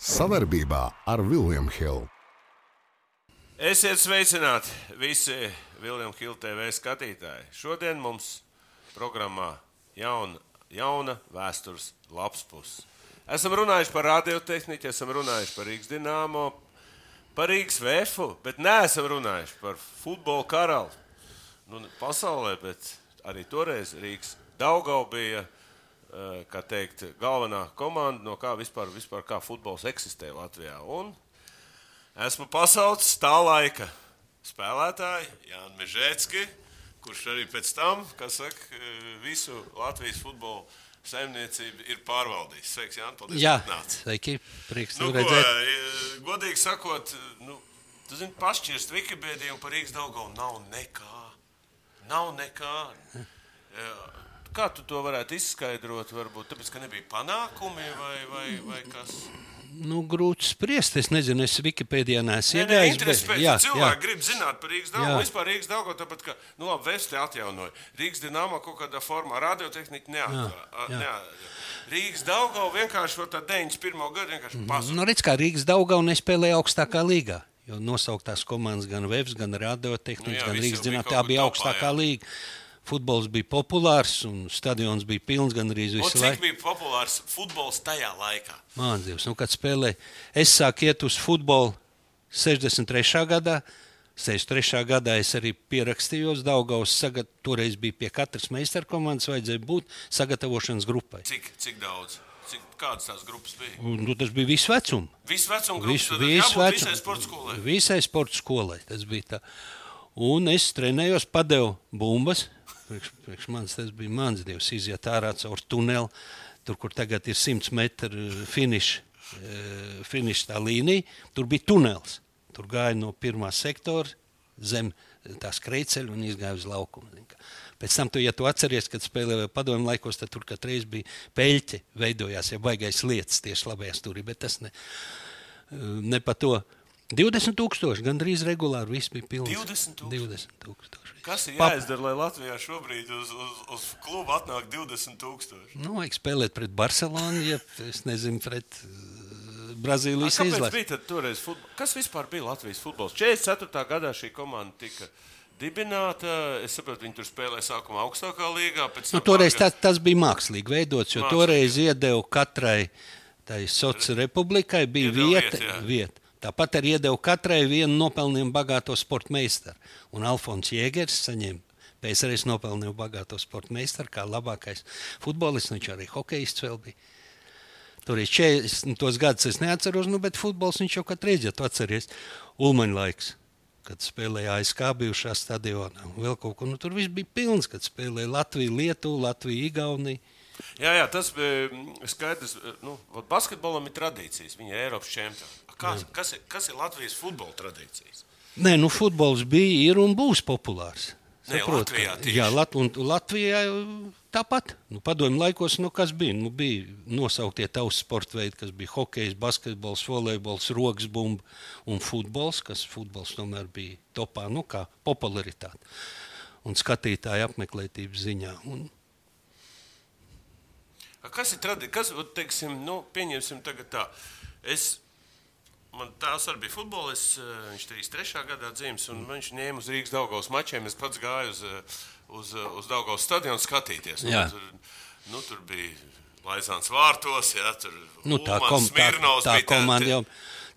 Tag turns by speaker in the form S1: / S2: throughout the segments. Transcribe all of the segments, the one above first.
S1: Savarbībā ar Vilniņu Hildu.
S2: Esiet sveicināti visi Vilniņu Hildu TV skatītāji. Šodien mums programmā jauna, jauna vēstures lapas puse. Esam runājuši par radiotehniku, esam runājuši par Rīgas dīnāmo, par Rīgas vēfu, bet neesam runājuši par futbola karalu. Nu, pasaulē, bet arī toreiz Rīgas Daugau bija eh, kā teikt, galvenā komanda, no kā vispār, vispār kā futbols eksistē Latvijā. Un esmu pasaucis tā laika spēlētāju Jānu Mežēcki, kurš arī pēc tam, kas saka, eh, visu Latvijas futbolu saimniecību ir pārvaldījis. Sveiks, Jānis, paldies,
S3: Jā, sveiki, prieks
S2: Nu, ko, eh, godīgi sakot, nu, tu zini, pašķirst Wikipēdiju par Rīgas Daugavu nav nekā. Nav nekā. Jā. Kā tu to varētu izskaidrot? Varbūt tāpēc, ka nebija panākumi vai, vai, vai kas?
S3: Nu, grūti spriest, es nezinu, es Wikipēdijā neesmu iegājis.
S2: interesi pēc
S3: jā,
S2: cilvēki
S3: jā,
S2: grib zināt par Rīgas. Daugavu. Vispār Rīgas Daugavu, tāpat, ka, nu labi, Vesti atjaunoja. Rīgas Dinamo kaut kādā formā radiotehnika.
S3: Jā.
S2: Rīgas Daugavu vienkārši var tā 91. gadu vienkārši pazuda.
S3: nu, redz, kā Rīgas Daugava nespēlēja augstākā līgā. Jo nosauktās komandas gan Vēbs, gan Radiotehnika,
S2: Nu jā,
S3: gan Rīgas
S2: kaut
S3: tā bija augstākā
S2: jā.
S3: līga. Futbols bija populārs un stadions bija pilns gan arī
S2: Un
S3: visu
S2: cik
S3: laiku.
S2: bija populārs futbols tajā laikā?
S3: Māns Dievs, nu, kad spēlēja, es sāku iet uz futbolu 63. gadā. 63. gadā es arī pierakstījos Daugavas. Sagat, toreiz bija pie katras meistarkomandas vajadzēja būt sagatavošanas grupai.
S2: Cik, cik daudz? Cik, kādas tās grupas bija?
S3: Nu, tas bija viss vecums.
S2: Visu vecumu grupas,
S3: Visu, visu vecumu.
S2: visai sporta skolai.
S3: Visai sporta skolai tas bija tā. Un es trenējos, padevu bumbas. Priekš, priekš manis tas bija mans dievs, iziet ārā caur tuneli. Tur, kur tagad ir 100 metru finiša finiš tā līnija, tur bija tunelis. Tur gāja no pirmā sektora zem tās krēceļa un izgāja uz laukumu. Pēc tam, tu, ja tu atceries, kad spēlēja padomju laikos, tad tur katreiz bija peļķe, veidojās jau baigais lietas tieši labajā stūrī, bet tas ne, ne pa to. 20,000 gandrīz regulāri viss bija pilns.
S2: 20 000?
S3: 20,000.
S2: Kas ir jāizdara, lai Latvijā šobrīd uz, uz, uz klubu atnāk 20,000?
S3: Nu, vajag spēlēt pret Barcelonu, ja es nezinu, pret uh, Brazīlijas
S2: futbols? Kas vispār bija Latvijas futbols? 44. gadā šī komanda tika dibināta. Es saprotu, viņi tur spēlēja sākumā augstākā līgā. pēc
S3: Nu, toreiz tas, tas bija mākslīgi veidots, jo
S2: Mākslīgi,
S3: toreiz iedeva katrai tai sociālajai republikai bija vieta.
S2: vietu, jā.
S3: vieta. Tāpat arī iedeva katrai vienu nopelnījumu bagāto sporta meistaru. Un Alfons Jēgers saņēma PSRS nopelnījumu bagāto sporta meistaru kā labākais futbolists. Viņš arī hokejists vēl bija. Tur ir 40 gadus, es neatceros, nu, bet futbols viņš jau katru reizi, ja tu atceries, Ulmaņa laiks. Kad spēlēja ASK bijušā stadionā, vēl kaut ko nu, tur viss bija pilns. Kad spēlēja Latvija, Lietuva, Latvija, Igaunija.
S2: Jā, jā, tas bija mm, skaidrs. Nu, vot basketbolam ir tradīcijas. Viņi ir Eiropas čempioni. Kas, kas, ir, kas ir Latvijas futbola tradīcijas?
S3: Nē, nu, futbols bija, ir un būs populārs.
S2: Nē,
S3: Saprot,
S2: Latvijā
S3: ka-. Jā, Lat Latvijā tāpat. Nu, padomju laikos, nu, kas bija? Nu, bija nosauktie tautas sporta veidi, kas bija hokejs, basketbols, volejbols, rokas bumba un futbols, kas futbols tomēr bija topā, nu, kā popularitāte un skatītāju apmeklētības ziņā. Un,
S2: Kas ir tradīcija? Kas, teiksim, nu, pieņemsim tagad tā. Es, man tās arī bija futbolists, eh, viņš 33. gadā dzimis, un viņš ņēma uz Rīgas Daugavas mačiem. Es pats gāju uz, eh, uz, eh, uz Daugavas stadionu skatīties. Nu, tur, nu, tur bija Laizāns vārtos, jā, tur
S3: nu, tā, kom, tā, tā,
S2: bija tā-
S3: komanda jau,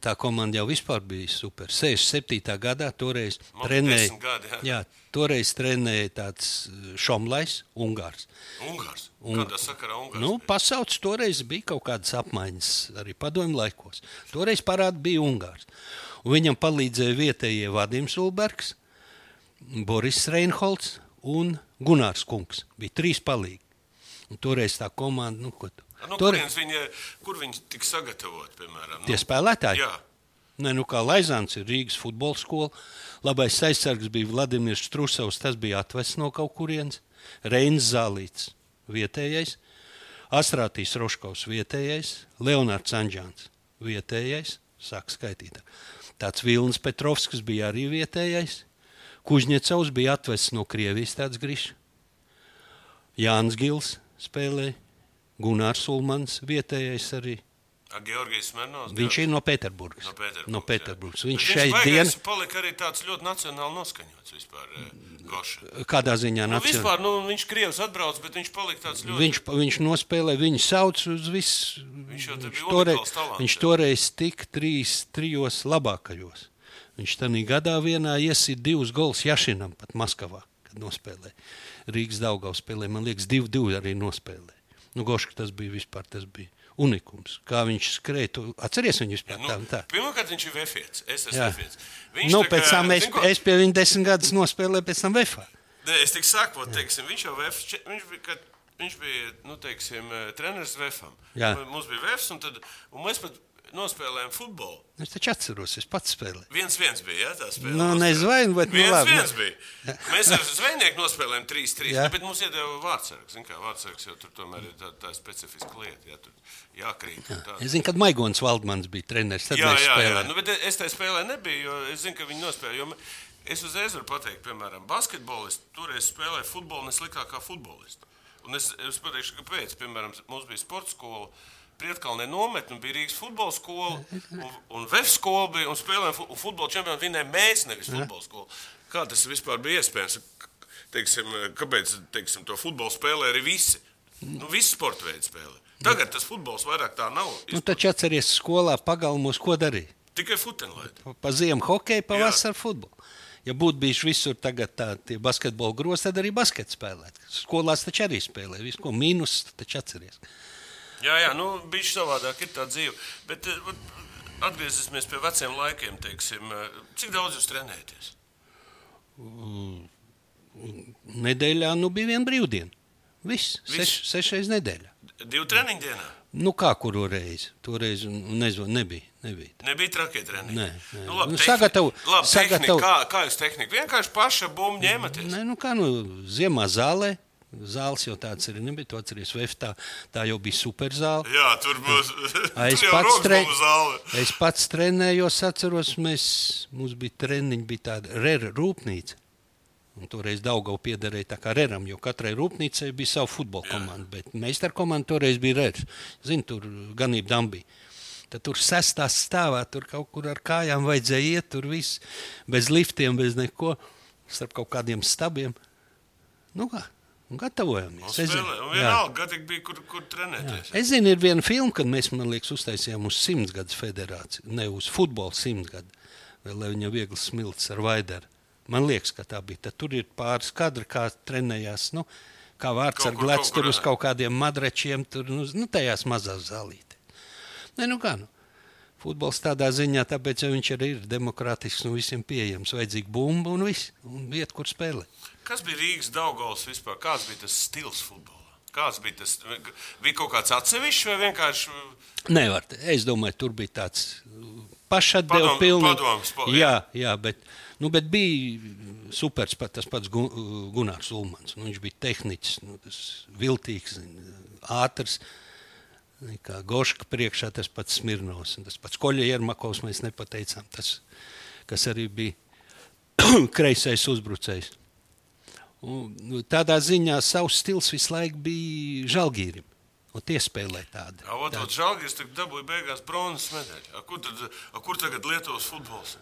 S3: tā komanda jau vispār bija super. 67. gadā toreiz
S2: Man
S3: trenēja.
S2: 10 gadi, jā.
S3: jā, toreiz trenēja tāds uh, Šomlais, Ungārs.
S2: Ungārs.
S3: Un-
S2: Kādā sakarā Ungārs?
S3: Nu, pasaules toreiz bija kaut kādas apmaiņas arī padomju laikos. Toreiz parāda bija Ungārs. Un viņam palīdzēja vietējie Vadims Ulbergs, Boris Reinholds un Gunārs Kungs. Bija trīs palīgi. Un toreiz tā komanda, nu, ko tu?
S2: Nu, kurienes viņa, kur viņi tika sagatavoti, piemēram?
S3: tie
S2: Nu,
S3: spēlētāji.
S2: jā.
S3: Nē, nu kā Laizāns ir Rīgas futbola skola. Labais aizsargs bija Vladimirs Strusovs, tas bija atvests no kaut kurienes. Reinis Zālīts, vietējais. Astrātīs Roškovs, vietējais. Leonards Anģāns, vietējais. Sāk skaitīt. Tāds Vilnis Petrovskis bija arī vietējais. Kuģņecovs bija atvests no Krievijas, tāds grīšs. Jānis Gils spēlēja. Gunārs Ulmans, vietējais arī.
S2: Georgijas Smirnovs.
S3: Viņš ir no Pēterburgas.
S2: No Pēterburgas.
S3: No. Pēterburgas.
S2: Bet
S3: Viņš šeit dienā,
S2: palika arī tāds ļoti nacionāli noskaņots vispār. eh, Goša.
S3: kādā ziņā
S2: Nu,
S3: nacionāli.
S2: vispār, nu, viņš Krievs atbrauc, bet viņš palika tāds ļoti.
S3: Viņš, viņš nospēlēja, viņu sauc uz visu.
S2: Viņš jau bija
S3: toreiz,
S2: talants,
S3: viņš toreiz tika trīs, trijos labākajos. Viņš tajā gadā vienā iesit divus gols Jašinam, pat Maskavā, kad nospēlēja. Rīgas Daugavs spēlēja, man liekas, divi, divi arī nospēlēja. Nu, Goška tas bija vispār, tas bija unikums. Kā viņš skrēja, tu atceries viņu vispār
S2: Nu,
S3: tā.
S2: Pirmkārt, viņš ir vefiets. Es esmu. Viņš
S3: Nu,
S2: tā
S3: pēc tam es, es pie viņa desmit gadus nospēlēju, pēc tam Vefā.
S2: Nē, es tik saku, teiksim, viņš jau šķi- viņš bija, kad, viņš bija nu, teiksim, eh, treneris VFam.
S3: Jā.
S2: Mums bija VFs, un, tad, un mēs pat nospēlējām futbolu.
S3: Es taču atceros, es pats spēlēju.
S2: Viens viens bija, jā, tā spēle.
S3: Nu, nezvainu, bet nu,
S2: Viens,
S3: labi.
S2: viens bija. Mēs ar zvejnieku nospēlējām 3-3,
S3: Jā.
S2: nu, bet mums iedeva vārdsargs. Zin kā, vārdsargs jau tur tomēr ir tā, tā specifiska lieta, jā, tur jākrīt. tā.
S3: Es zinu, kad Maigons Valdmans bija treneris.
S2: Jā, jā, jā. Nu, bet es tajā spēlē nebiju, jo es zinu, ka viņi nospēlēja. Es uzreiz varu pateikt, piemēram, basketbolists toreiz spēlēja futbolu nesliktāk kā futbolists. Un es, es pateikšu, kāpēc. Piemēram, mums bija sporta skola. Prietkalnē nometne bija Rīgas futbola skola, un, un VF skola bija. Un spēlējām fu- futbola čempionu vinēja mēs, nevis futbola skola. Kā tas vispār bija iespējams? Teiksim, kāpēc teiksim, to futbolu spēlē arī visi? Nu, visi sporta veidi spēlē. Tagad tas futbols vairāk tā nav.
S3: Nu, taču atceries, skolā pagalmos, ko darīja.
S2: Tikai futenlaidi.
S3: Pa- ziemu hokeju, pa
S2: Jā.
S3: vasaru futbolu. Ja būtu bijis visur tagad tādi basketbola grozi, tad arī basketu spēlēt. Skolās taču arī spēlē. Visu, ko mīnus, taču atceries.
S2: Jā, jā, nu, bija savādāk, ir tā dzīve. Bet eh, atgriezīsimies pie veciem laikiem. Teiksim, eh, cik daudz jūs trenējaties?
S3: Nedēļā nu, bija viena brīvdiena. Viss,
S2: Viss?
S3: seš, sešreiz nedēļā.
S2: Divu treniņu dienā.
S3: Nu, kā kuru reizi? Toreiz nezinu, nebija. nebija.
S2: Nebija trakie treniņi.
S3: Nē, nē.
S2: Nu, labi,
S3: Nu, sagatavu-
S2: labi,
S3: sagatavu-
S2: kā, kā jūs tehniku? Vienkārši paša bumbu ņēmaties.
S3: Nē, nu kā nu, ziemā zālē. Zāles jau tāds arī nebija. To atceries, Vēftā. Tā jau bija superzāle.
S2: Jā, tur būs.
S3: A, Es
S2: tur jau
S3: pats,
S2: rokas
S3: tre...
S2: bumbu zāle.
S3: es pats trenējos, atceros, mēs, mums bija treniņi, bija tāda rera rūpnīca. Un toreiz Daugau piederēja tā kā reram, jo katrai rūpnīcai bija sava futbola komanda. Bet meistara komanda toreiz bija rers. Zini, tur ganība dambī. Tad tur sestā stāvā, tur kaut kur ar kājām vajadzēja iet, tur viss bez liftiem, bez neko, starp kaut kādiem stabiem. Nu kā, un gatavojamies. Es zinu, jā.
S2: vienalga, gadīgi bija, kur, kur trenēties.
S3: Es zinu, ir viena filma, kad mēs, man liekas, uztaisījām uz simtgadus federāciju, ne uz futbola simtgadu, vēl lai viņa viegli smilts ar vaidaru. Man liekas, ka tā bija. Tad tur ir pāris kadri, kā trenējās. Nu, kā vārds ar
S2: kaut
S3: tur uz kaut kādiem madračiem, tur nu, nu, tajās mazās zālītēs. Nē, nu nu. Futbols tādā ziņā, tāpēc viņš arī ir demokrātisks un visiem pieejams. Vajadzīga bumba un viss, un vieta, kur spēlēt.
S2: Kas bija Rīgas Daugals vispār? Kāds bija tas stils futbolā? Kāds bija tas? Bija kaut kāds atsevišķs vai vienkārši
S3: Nevar. Es domāju, tur bija tāds pašatdevs
S2: Padom-
S3: pilns.
S2: padomu spo-
S3: Jā, jā bet, nu, bet bija super pat, tas pats Gu- Gunārs Ulmans. Nu, viņš bija tehniķis, nu, viltīgs, ātrs. Kā Goška priekšā tas pats Smirnovs un tas pats Koļa Jermakovs mēs nepateicām. Tas, kas arī bija kreisais uzbrucējs. Un, nu, tādā ziņā savs stils visu laiku bija žēlgīrim. Un tie spēlē tādu.
S2: Jā, Žalgiris tagad dabūja beigās bronzas medaļu. Kur, tad, kur tagad Lietuvas futbols?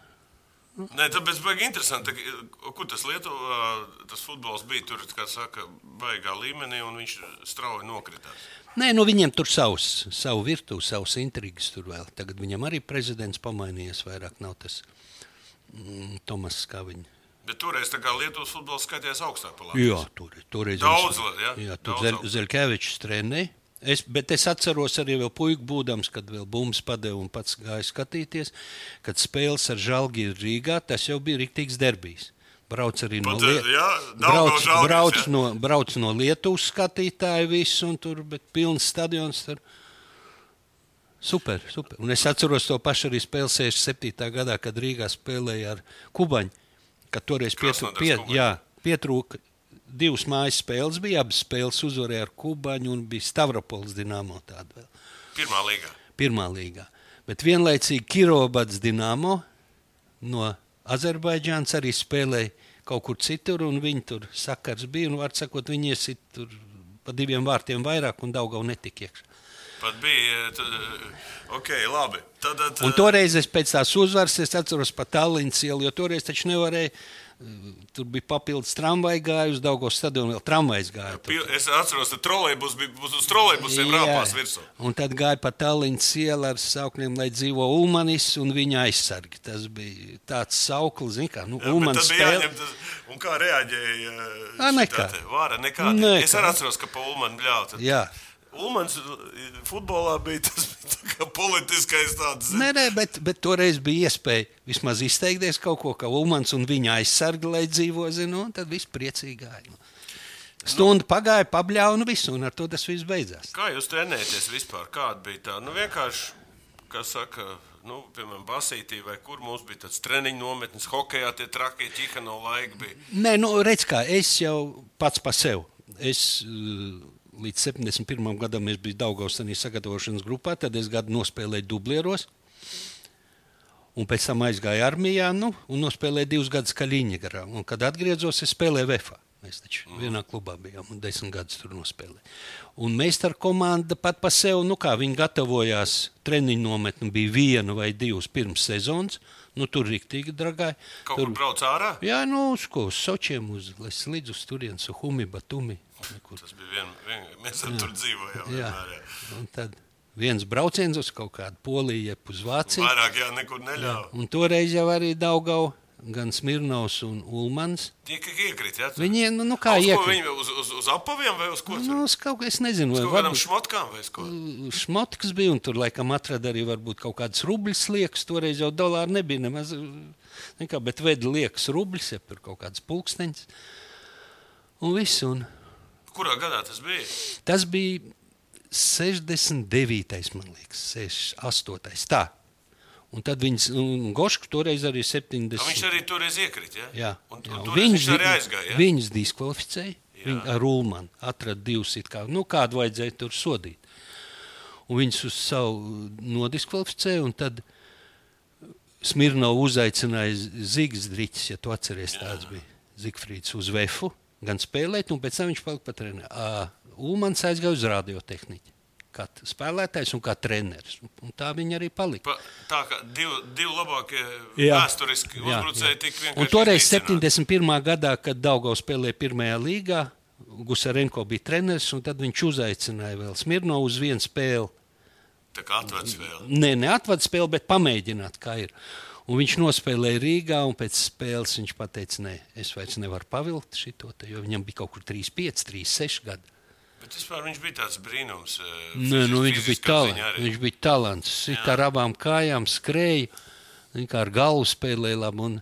S2: Nē, tāpēc baigi interesanti, kur tas Lietuvā, tas futbols bija tur, kā saka, baigā līmenī, un viņš strauji nokritās.
S3: Nē, nu viņiem tur savs, savu virtuvi, savas intrigas tur vēl. Tagad viņam arī prezidents pamainījies, vairāk nav tas mm, Tomas, kā viņa.
S2: Bet toreiz Lietuvas futbols skaitījās augstāk par
S3: Jā,
S2: Latvijas.
S3: tur, toreiz
S2: Daudz,
S3: viņš-
S2: jā?
S3: jā, tur
S2: Daudz
S3: Zel,
S2: augstāk.
S3: Zeļkevičs trenēja. Es, bet es atceros arī vēl puiku būdams, kad vēl bumbas padeva un pats gāja skatīties, kad spēles ar Žalgiru Rīgā, tas jau bija rīktīgs derbijs. Brauc arī no,
S2: Pat,
S3: Lie...
S2: jā,
S3: brauc,
S2: Daugavas Žalgiris,
S3: brauc,
S2: jā.
S3: no, brauc no Lietuvas skatītāju visu, un tur bija pilns stadions. Tur. Super, super. Un es atceros to pašu arī spēli 67. gadā, kad Rīgā spēlēja ar Kubaņu. Kad toreiz
S2: Krasnodars
S3: pie, jā, pietrūka divas mājas spēles, bija abas spēles uzvarēja ar Kubaņu un bija Stavropols Dienāmo.
S2: Pirmā līgā.
S3: Pirmā līgā. Bet vienlaicīgi Kirobats Dienāmo no Azerbaidžānas arī spēlēja kaut kur citur, un viņi tur sakars bija. Un, var sakot, viņi iesit tur pa diviem vārtiem vairāk, un Daugau netika iekšā.
S2: Pat bija. Tad, ok, labi. Tad, tad,
S3: Un toreiz es pēc tās uzvaras es atceros pa Tallinas ielu, jo toreiz taču nevarēja. Tur bija papildus tramvaja gāja uz Daugos stadionu, vēl tramvajs gāja.
S2: Pil- Es atceros, ka trolejbus bija uz trolejbusiem
S3: Jā.
S2: rāpās virsū.
S3: Un tad gāja pa Tallinas ielu ar saukļiem, lai dzīvo Ulmanis un viņa aizsargi. Tas bija tāds sauklis, kā, nu,
S2: Jā,
S3: Ulmanis
S2: tad bija jāņem tas, un kā reaģēja?
S3: Ā, nekā.
S2: Vara nekā.
S3: Nekā.
S2: Es arī atceros, ka pa Ulmanu bļauj. Ulmans futbolā bija tas bija politiskais tāds.
S3: Nē, nē, bet, bet toreiz bija iespēja vismaz izteikties kaut ko, ka Ulmans un viņa aizsargi, lai dzīvo, zinu, un tad viss priecīgi gāja. Nu. Stunda pagāja, pabļāva un viss, un ar to tas viss beidzās.
S2: Kā jūs trenējaties vispār? Kāda bija tā? Nu, vienkārši, kā saka, nu, piemēram, Basītī vai kur mums bija tāds treniņu nometnes, hokeja tie trakie ķika no laika bija.
S3: Nē, nu, redz, kā es jau pats par sevi. Es, uh, Līdz 71. gadam es biju Daugaustanī sagatavošanas grupā, tad es gadu nospēlēju dublieros. Un pēc tam aizgāju armijā nu, un nospēlēju divus gadus Kaļiņģerā. Kad atgriezos, es spēlēju VFā. Mēs taču vienā klubā bijām un desmit gadus tur nospēlējām. Un meistara komanda pat par sevi, nu kā viņi gatavojās, treniņu nometne bija viena vai divas pirms sezonas. Nu, tur rīktīgi dragāja.
S2: Kaut
S3: Tur,
S2: kur brauc ārā?
S3: jā, nu, uz ko? Uz Sočiem, uz Līdz uz turienes, uz Humi, Batumi. Nekur.
S2: Tas bija vien, vien, mēs jā. tur dzīvojām.
S3: Jā.
S2: vienmēr, jā.
S3: Un tad viens brauciens uz kaut kādu Poliju, jeb uz Vāciju.
S2: Vairāk jā, nekur neļāva.
S3: Un toreiz jau arī Daugau, gan Smirnovs un Ulmans.
S2: Tie kā iekrīt, jā? tur?
S3: Viņi, nu, nu kā
S2: Uz ko
S3: iekļūt?
S2: Viņi uz, uz, uz apaviem vai uz ko?
S3: Nu, uz kaut kā, es nezinu,
S2: Uz kaut kādām šmotkām vai uz ko?
S3: šmotiks bija, un tur laikam atrada arī varbūt kaut kādas rubļus liekas. Toreiz jau dolāri nebija nemaz, nekā, bet veda liekas rubļus, ja tur kaut kādas pulksteņas. Un viss, un
S2: Kurā gadā tas bija?
S3: tas bija 69. man liekas, 68. tā. Un tad viņas, un Gošks toreiz arī 70.
S2: A, viņš arī toreiz iekrīt, jā?
S3: Jā,
S2: Un,
S3: jā.
S2: un viņš arī aizgāja, jā?
S3: Viņus diskvalificēja.
S2: Jā.
S3: Viņi ar Rūmanu atrada divus, kā, nu, kādu vajadzēja tur sodīt. Un viņus uz savu nodiskvalificēja. un Tad Smirnovs uzaicināja Zigas Driķis, ja tu atceries, tāds bija Zigfrīds uz Vefu, gan spēlēt, un pēc tam viņš palika pat treniņā. Ulmans aizgāja uz radiotehniku. Kā spēlētājs un kā treneris. Un- tā viņi arī palika.
S2: Pa, tā kā divi, divi labākie
S3: Jā.
S2: vēsturiski uzbrucēji tika vienkārši.
S3: Un toreiz,
S2: iznīcināti.
S3: 71. gadā, kad Daugavs spēlēja pirmajā līgā, Gusarenko bija treneris, un tad viņš uzaicināja vēl Smirnovu uz vienu spēli.
S2: Tā kā atvērts vēl.
S3: Nē, neatvada spēli, bet pamēģināt, kā ir. Un viņš nospēlēja Rīgā, un pēc spēles viņš teica, nē, es vairs nevaru pavilkt šo, jo viņam bija kaut kur 3, 5, 3, 6 gadi.
S2: Bet vispār viņš bija tāds brīnums. eh,
S3: Nē, nu, viņš bija talants. Viņš bija talants. Sit ar abām kājām, skrēja, kā ar galvu spēlēja labi. Un,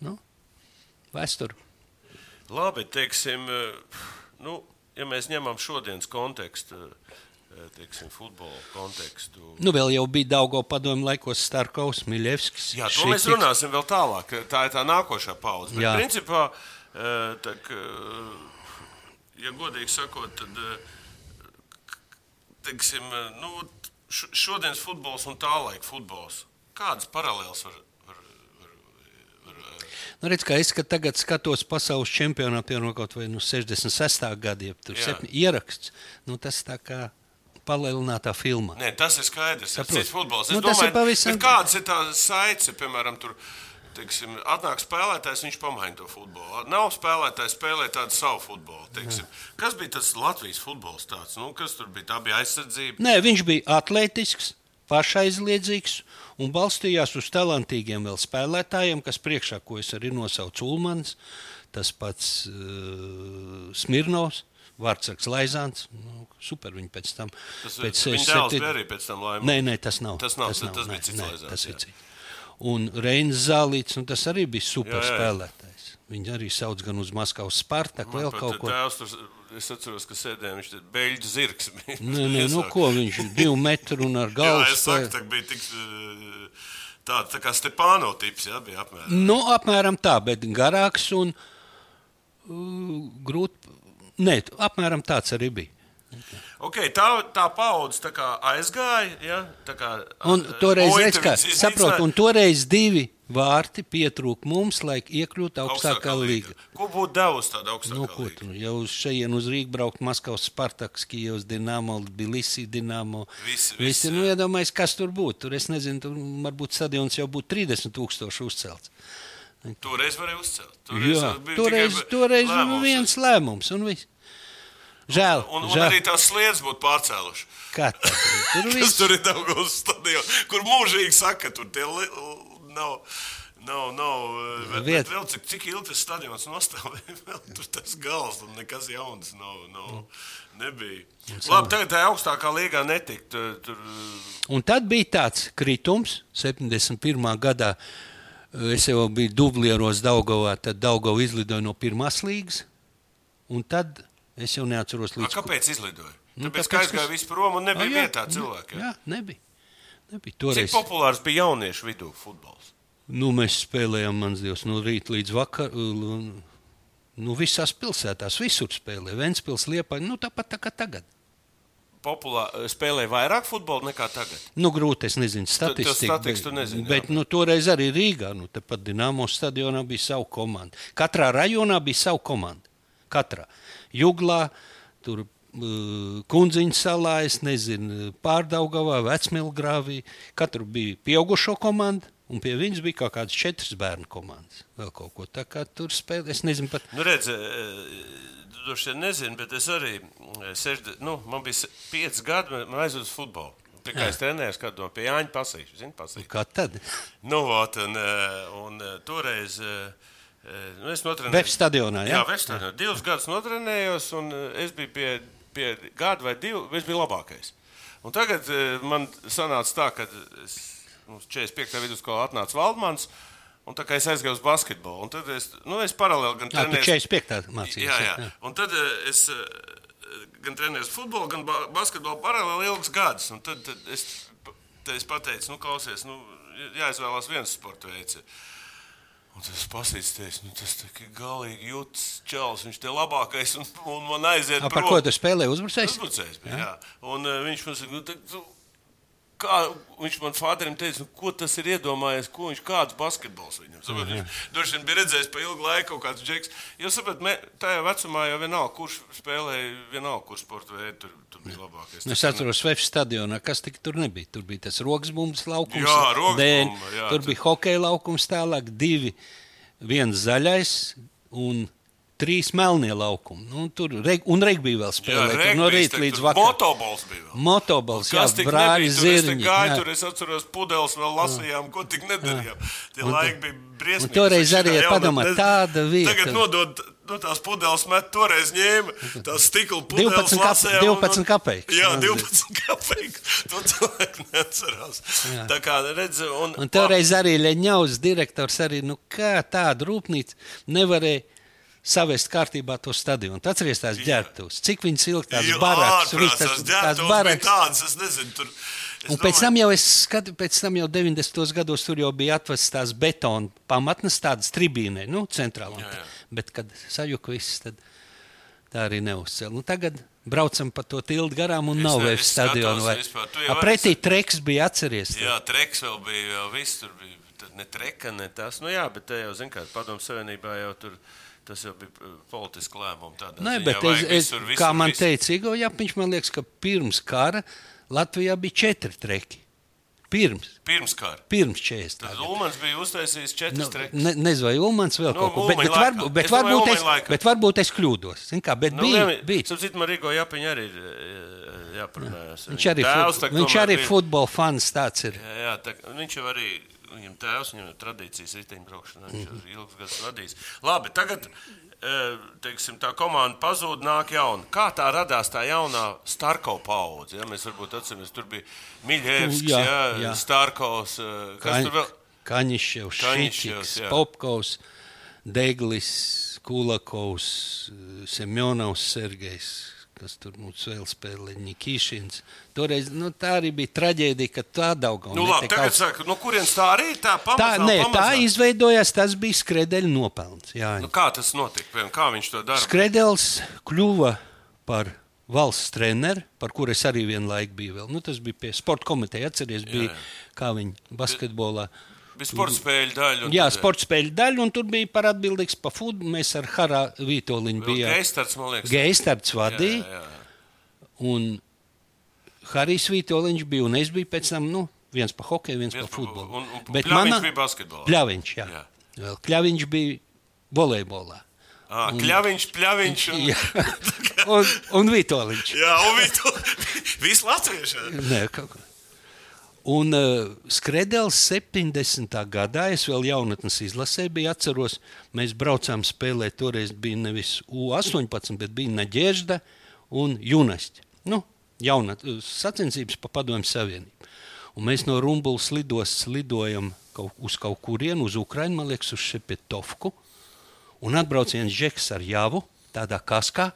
S3: nu, vēsture.
S2: Labi, teiksim, eh, nu, ja mēs ņemam šodienas kontekstu, eh, teiksim, futbola kontekstu.
S3: Nu, vēl jau bija Daugo padomu laikos Starkovs, Miļevskis.
S2: Jā, to mēs runāsim vēl tālāk. Tā ir tā nākošā paudze. Bet, principā, eh, tā, ka, ja godīgi sakot, tad eh, teiksim, eh, nu, šodienas futbols un tā laika futbols. Kādas paralēlas var? eh,
S3: Nu, redz, es tagad skatos pasaules čempionātu, piemēram, kaut vai nu, 66. gada, ja tur septiņi ieraksts. Nu, tas tā kā palielinātā filmā.
S2: Nē, tas ir skaidrs. Tas ir futbols.
S3: Nu,
S2: Es
S3: ir
S2: domāju,
S3: pavisam-
S2: bet kādas ir tās saites, piemēram, tur teiksim, atnāk spēlētājs, viņš pamaina to futbolu. Nav spēlētājs, spēlē tādu savu futbolu. Teiksim. Kas bija tas Latvijas futbols? Tāds? Nu, kas tur bija? Tā bija aizsardzība.
S3: Nē, viņš bija atletisks, pašaizliedzīgs un balstījās uz talantīgiem spēlētājiem, kas priekšā, ko es arī nosaucu Ulmans, tas pats uh, Smirnovs. Vārtsargs Laizāns, nu, super viņa pēc tam.
S2: Tas,
S3: pēc
S2: viņa
S3: septi-
S2: dēls bija arī pēc tam laimīgs.
S3: Nē, nē, tas nav.
S2: Tas nav, tas- tas bija
S3: nē,
S2: cits
S3: nē,
S2: Laizāns,
S3: tas
S2: jā.
S3: ir cits. Un Reinis Zālīts, nu, tas arī bija super
S2: Jā, jā, jā.
S3: spēlētājs. Viņu arī sauc gan uz Maskavas Spartaku, vēl kaut ko.
S2: Tēvs, tur, es atceros, ka sēdējām, viņš tur beigļu zirgs. bija.
S3: Nē, nē, nu ko viņš divu metru un ar
S2: Jā,
S3: galvu
S2: es saku, tā bija tik eh, tā, tā kā Stepāno tips, jā, bija apmēram.
S3: Nu, apmēram tā, bet garāks un uh, grūti. Nē, apmēram tāds arī bija.
S2: Okay, tā, tā paudze tā aizgāja. Ja? Tā kā,
S3: Un toreiz,
S2: iznīcināja.
S3: saprot, un toreiz divi vārti pietrūka mums, lai iekļūtu augstākā līga.
S2: Ko būtu devusi tāda augstākā
S3: Nu, ko tu jau uz šejienes uz Rīgas braukt, Maskavas Spartaks, Kijavas Dienāmo, Tbilisi Dienāmo.
S2: Visi-
S3: Visi,
S2: visi,
S3: nu, iedomājies, kas tur būtu. Tur es nezinu, tur varbūt stadions jau būtu 30 tūkstoši uzcelts.
S2: Toreiz varēja uzcelt.
S3: Jā, toreiz,
S2: tikai
S3: toreiz nu,
S2: lēmums.
S3: viens lēmums un viss. Žēl,
S2: Un, un
S3: žēl.
S2: arī tās sliedas būtu pārcēlušas.
S3: Tur
S2: tur ir Daugavas stadionā, kur mūžīgi saka, tur tie nav. Nav, nav, eh, bet, bet vēl cik, cik ilgi tas stadions nostāvēja, tur tas gals un nekas jauns nav, nav, nebija. Labi, tagad tā augstākā līgā netika. Tur, tur,
S3: Un tad bija tāds kritums, 71. gadā. Es jau biju Dublieros, Daugavā, tad Daugava izlidoja no pirmās līgas. Un tad es jau neatceros
S2: a,
S3: līdz
S2: kāpēc izlidoja?
S3: Nu,
S2: Tāpēc,
S3: tāpēc,
S2: ka aizgāja viss prom un
S3: Ah,
S2: nebija
S3: jā,
S2: vietā
S3: jā,
S2: cilvēkiem.
S3: Jā, nebija. nebija.
S2: Cik
S3: Toreiz,
S2: populārs bija jauniešu vidū futbols?
S3: nu, mēs spēlējām, mans dievs, no rīta līdz vakaram. Nu, visās pilsētās, visur spēlēja. Vēnspils, Liepa, nu, tāpat tā kā tagad.
S2: Populā, spēlēja vairāk futbolu nekā tagad.
S3: Nu, grūti, es nezinu, statistiku.
S2: nezini, jā,
S3: bet, bet nu, toreiz arī Rīgā, nu, tepat Dienāmo stadionā bija sava komanda. Katrā rajonā bija sava komanda. Katrā. Juglā, tur uh, Kundziņa salā, es nezinu, Pārdaugavā, Vecmilgrāvī. Katru bija pieaugušo komanda, un pie viņas bija kaut kādas četras bērnu komandas. Vēl kaut ko tā kā tur spēlē. Es nezinu pat.
S2: Nu, redz, droši vien nezinu, bet es arī, eh, sešde, nu, man bija pieci gadi, man- uz futbolu. Tikai es trenējos kādu no pie Jāņa pasīšu, zini, pasīšu.
S3: Kā tad?
S2: Nu, vot, un, eh, un eh, toreiz, eh, eh, nu, es notrenēju.
S3: Vef stadionā, jā?
S2: Jā, Vestā. Divus gadus notrenējos, un eh, es biju pie, pie gada vai divu, es biju labākais. Un tagad eh, man sanāca tā, ka es, mums 45. vidusskolā atnāca Valdmans, un tā kā es aizgāju uz basketbolu, un tad es, nu, es paralēli gan
S3: Jā, tu
S2: trenējos.
S3: 45. mācījies.
S2: Jā, jā. Un tad eh, es eh, gan trenēju futbolu, gan ba basketbolu paralēli ilgus gadus. Un Tad, tad es, tad es pateicu, nu, klausies, nu, jāizvēlās viens sporta veids. Un tas pasīsties, nu, tas tā kā galīgi jūtas čels, viņš te labākais, un, un man aiziet
S3: A, Par ko tu spēlēji? Uzbrucējs?
S2: Uzbrucējs bija, jā. Un uh, viņš man saka, nu, tad tu- kā, viņš man fāterim teica, nu, ko tas ir iedomājies, ko viņš kāds basketbols viņam. Saprot, viņš droši vien bija redzējis pa ilgu laiku kaut kāds džeks. Jo, saprot, me, tajā vecumā jau vienalga, kurš spēlēja, vienalga, kurš sporta veidu tur, tur bija labākais.
S3: Nu, Es atceros, Vēfs stadionā, kas tik tur nebija. Tur bija tas rokas laukums,
S2: Jā, rokas
S3: dēļ,
S2: bumba, jā,
S3: tur
S2: tur-
S3: bija hokeja laukums, tālāk divi. Viens zaļais un trīs melnie laukumi. Nu, tur reg, un regbija vēl
S2: Jā,
S3: spēlēja. tur
S2: regbijs,
S3: no rīta līdz vakaram.
S2: Motobols bija vēl.
S3: Motobols, jā, brāļi
S2: nebija? Tur
S3: zirņi.
S2: gāju,
S3: jā.
S2: tur es atceros, pudeles vēl lasījām, ko tik nedarījām. Tie
S3: Un
S2: laiki bija briesmīgi.
S3: un toreiz arī padomā, tāda vieta.
S2: Tagad nodod no tās pudeles met, toreiz ņēma tās stikla pudeles
S3: 12 kap-
S2: lasējām un-
S3: 12 kapeikas.
S2: Jā,
S3: Man
S2: 12 kapeikas. To cilvēku neatcerās.
S3: Jā.
S2: Tā kā redz, un,
S3: Un toreiz arī Leņķaus direktors arī, nu, kā tāda rūpnīca nevarēja savest kārtībā to stadionu. Tu Atceries tās ģērbtuves, cik viņas ilgi tās viss
S2: tās
S3: tās, tās
S2: bija
S3: baraks.
S2: Tādas, es nezinu, tur. es
S3: Un pēc
S2: domāju-
S3: tam jau es skatu, pēc tam jau 90. gados tur jau bija atvestas tās betona pamatnes, tādas tribīnē, nu, centrālā.
S2: Jā, jā.
S3: Bet, kad sajuka viss, tad tā arī neuzcēla. Nu, tagad braucam pa to tiltu garām un
S2: Es
S3: nav vairs stadionu. vai-
S2: vispār. Tu jau
S3: A,
S2: vari
S3: Pretī treks bija atceries.
S2: Jā, treks vēl bija, jau viss tur bija. Ne treka, ne tas. Nu jā, bet te jau, zin kā, padomu savienībā jau tur. Tas jau bija uh, politiski lēmums.
S3: Nē, bet es, es,
S2: visur, visur,
S3: kā man
S2: visur.
S3: teica, Igo Japiņš, man liekas, ka pirms kara Latvijā bija četri treki. Pirms,
S2: Pirms kara.
S3: pirms 40.
S2: Tad. Ulmans bija uztaisījis četras
S3: Nu,
S2: trekas.
S3: ne, nezinu, vai Ulmans vēl
S2: Nu,
S3: kaut ko bet, bet, varbūt, bet,
S2: Es domāju,
S3: varbūt, es,
S2: laikā.
S3: bet varbūt es kļūdos. Kā, bet
S2: Nu,
S3: bija,
S2: vien-
S3: bija.
S2: Starp citu, man Rīgo Jāpiņa arī ir eh, jāparunājas.
S3: Viņš arī,
S2: Tēvs
S3: fut,
S2: tā
S3: viņš arī
S2: bija-
S3: futbola fans tāds ir.
S2: Jā, jā tā, viņš jau arī, viņam tēvs, viņam ir tradīcijas riteņbraukšanā, viņš ir ilgus gadus vadījis. Labi, tagad, eh, teiksim, tā komanda pazūd, nāk jauna. Kā tā radās tā jaunā Starko paudze? Ja? Mēs varbūt atceramies, tur bija Miļevskis,
S3: Jā,
S2: jā, jā. Starkovs, eh, kas tur vēl? Kaņiševs, jā.
S3: Popkovs, Deglis, Kulakovs, Semjonovs, Sergejs. Kas tur mums vēl spēlēja? Nikīšins. Toreiz nu, tā arī bija traģēdija, ka tā daudz
S2: Nu, labi, tagad saka, no kurienes tā arī ir tā
S3: Tā,
S2: pamazām,
S3: nē, tā
S2: pamazām?
S3: izveidojās, tas bija skredeļa nopelns. Jā,
S2: Nu, kā tas notika? Kā viņš to dara?
S3: Skredels kļuva par valsts treneri, par kuru es arī vienlaik biju. Vēl. Nu, tas bija pie sporta komiteja. Atcerieties, bija
S2: Jā.
S3: kā viņi basketbolā.
S2: Bija sporta spēļu daļa. un
S3: Jā,
S2: tad-
S3: sporta spēļu daļa, un tur bija par atbildīgs par futbolu. Mēs ar Harā Vitoļiņu bijām.
S2: Geistards, man liekas.
S3: Geistards vadīja,
S2: Jā, jā.
S3: un Harijs Vitoļiņš bija, un es biju pēc tam, nu, viens par hokeju, viens,
S2: Viens
S3: par
S2: pa-
S3: futbolu.
S2: un- un
S3: Bet manā-
S2: bija basketbolā.
S3: Pļaviņš, jā.
S2: Jā.
S3: Vēl Pļaviņš bija volejbolā.
S2: Ah, Kļaviņš, pļaviņš. Un...
S3: Jā. un, un Vitoļiņš.
S2: Jā, un to visi latvieši.
S3: Nē, kaut kā. Un uh, Skredels 70. gadā, es vēl jaunatnes izlasē biju, atceros, mēs braucām spēlēt, toreiz bija nevis U18, bet bija Naģēžda un Junasts. Nu, jaunat, sacensības pa padomju savienību. Un mēs no Rumbulas lidos lidojam kaut, uz kaut kurienu, uz Ukrajinu, man liekas, uz Šepetovku. Un atbrauc viens žeks ar jāvu, tādā kaskā,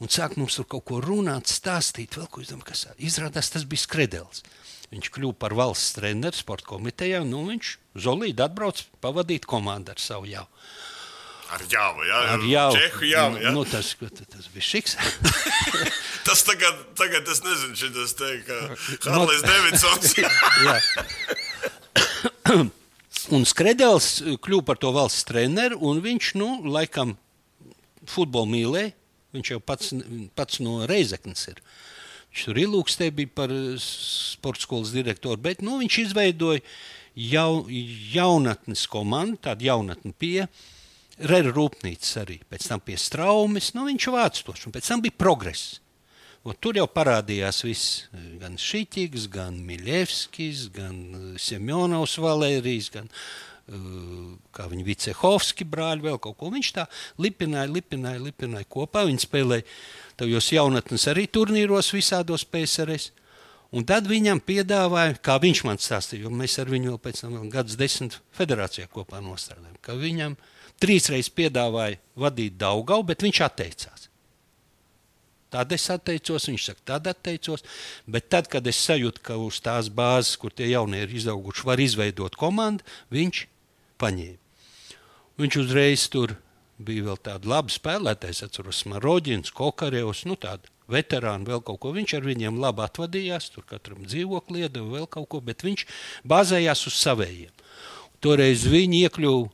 S3: un sāk mums tur kaut ko runāt, stāstīt. Vēl, ko, es domāju, kas, izrādās, tas bija Skredels. Viņš kļuva par valsts treneru sporta komitejā, un nu, viņš zolīdi atbrauc pavadīt komandu ar savu jau.
S2: Ar jāvu, jā.
S3: Ar jau,
S2: Čehu jāvu, jā.
S3: Nu, tas, tas bija šiks.
S2: Tas tagad, tagad es nezinu, šī tas te, ka Harlijs Davidsons.
S3: Jā. un Skredels kļuva par to valsts treneru, un viņš, nu, laikam, futbolu mīlēja. Viņš jau pats, pats no Reizeknas ir. Viņš tur ilūkstē bija par eh, sporta skolas direktoru, bet nu, viņš izveidoja jau, jaunatnes komandu, tādu jaunatni pie Rēra rūpnīcas arī. Pēc tam pie Straumes, nu, viņš vāc tos, un pēc tam bija progress. Un tur jau parādījās viss, eh, gan Šīķis, gan Miļevskis, gan eh, Semjonovs Valērijas, gan uh, kā viņa Vicehovski brāļi, vēl kaut ko. Viņš tā lipināja, lipināja, lipināja kopā. Viņi spēlēja tajos jaunatnes arī turnīros visādos PSRS. Un tad viņam piedāvāja, kā viņš man stāstīja, jo mēs ar viņu vēl pēc tam gadus desmit federācijā kopā nostrādājām, ka viņam trīsreiz piedāvāja vadīt Daugau, bet viņš atteicās. Tad es atteicos, viņš saka, tad atteicos. Bet tad, kad es sajūtu, ka uz tās bāzes, kur tie jaunie ir izauguši, var izveidot komandu, viņš paņēma. Viņš uzreiz tur bija vēl tāds labs spēlētājs, atceros, Maroģins, Kokarevs, nu tādi veterāni, vēl kaut ko. Viņš ar viņiem labi atvadījās, tur katram dzīvokli iedeva vēl kaut ko, bet viņš bāzējās uz savējiem. Toreiz viņi iekļuva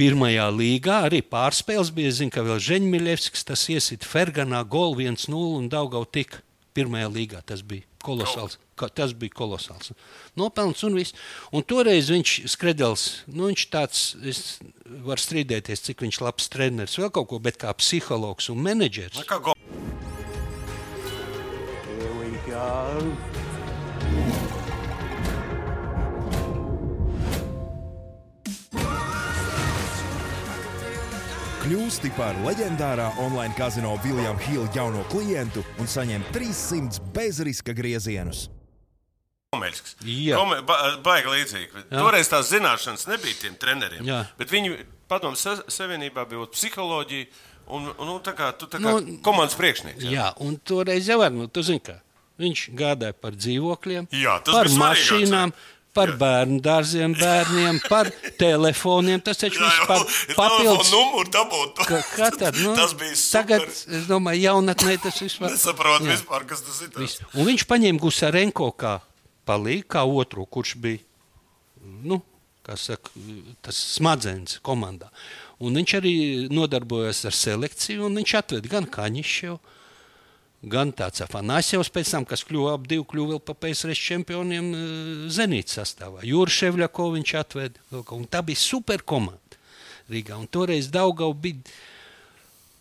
S3: pirmajā līgā arī pārspēles bija. Zinu, ka vēl Ženģmiļevskis tas iesit Ferganā golu 1-0 un Daugau tik pirmajā līgā. Tas bija kolosāls. Ka, tas bija kolosāls. Nopelns un viss. Un toreiz viņš skredels, nu viņš tāds, es varu strīdēties, cik viņš labs treneris vēl kaut ko, bet kā psihologs un menedžers.
S2: Go...
S4: Here we go.
S5: Kļūsti par leģendārā online kazino Viljama Hila jauno klientu un saņem 300 bezriska griezienus.
S2: Komeļsks.
S3: Jā.
S2: Kome, ba, baigi līdzīgi.
S3: Jā.
S2: Toreiz tās zināšanas nebija tiem treneriem.
S3: Jā.
S2: Bet viņi padomu sa savienībā bija psiholoģija un, un nu, tā kā, tu, tā kā
S3: Nu,
S2: komandas priekšnieks. jā.
S3: Jā, un toreiz jau var, nu, tu zini, kā viņš gādāja par dzīvokļiem,
S2: Jā,
S3: par
S2: svarīgāks,
S3: mašīnām.
S2: jā.
S3: Par bērnu dārziem, bērniem, par telefoniem. Tas taču viss par papildus.
S2: numuru dabūt.
S3: Ka, kā tad, nu,
S2: tas bija super.
S3: tagad, es domāju, jaunatnē tas vispār.
S2: Nesaprotu
S3: Jā.
S2: vispār, kas tas ir.
S3: Viss. Un viņš paņēma Gusarenko kā palīgu, kā otru, kurš bija nu, kā saka, tas smadzenes komandā. Un viņš arī nodarbojās ar selekciju, un viņš atveda gan Kaņiševu, gan tāds Afanāsjevs, pēc tam, kas kļuva ap divu, kļuva vēl par PSRS čempioniem eh, Zenītas sastāvā. Jūra Ševļako viņš atveda, ko, un tā bija super komanda Rīgā. Un toreiz Daugau bija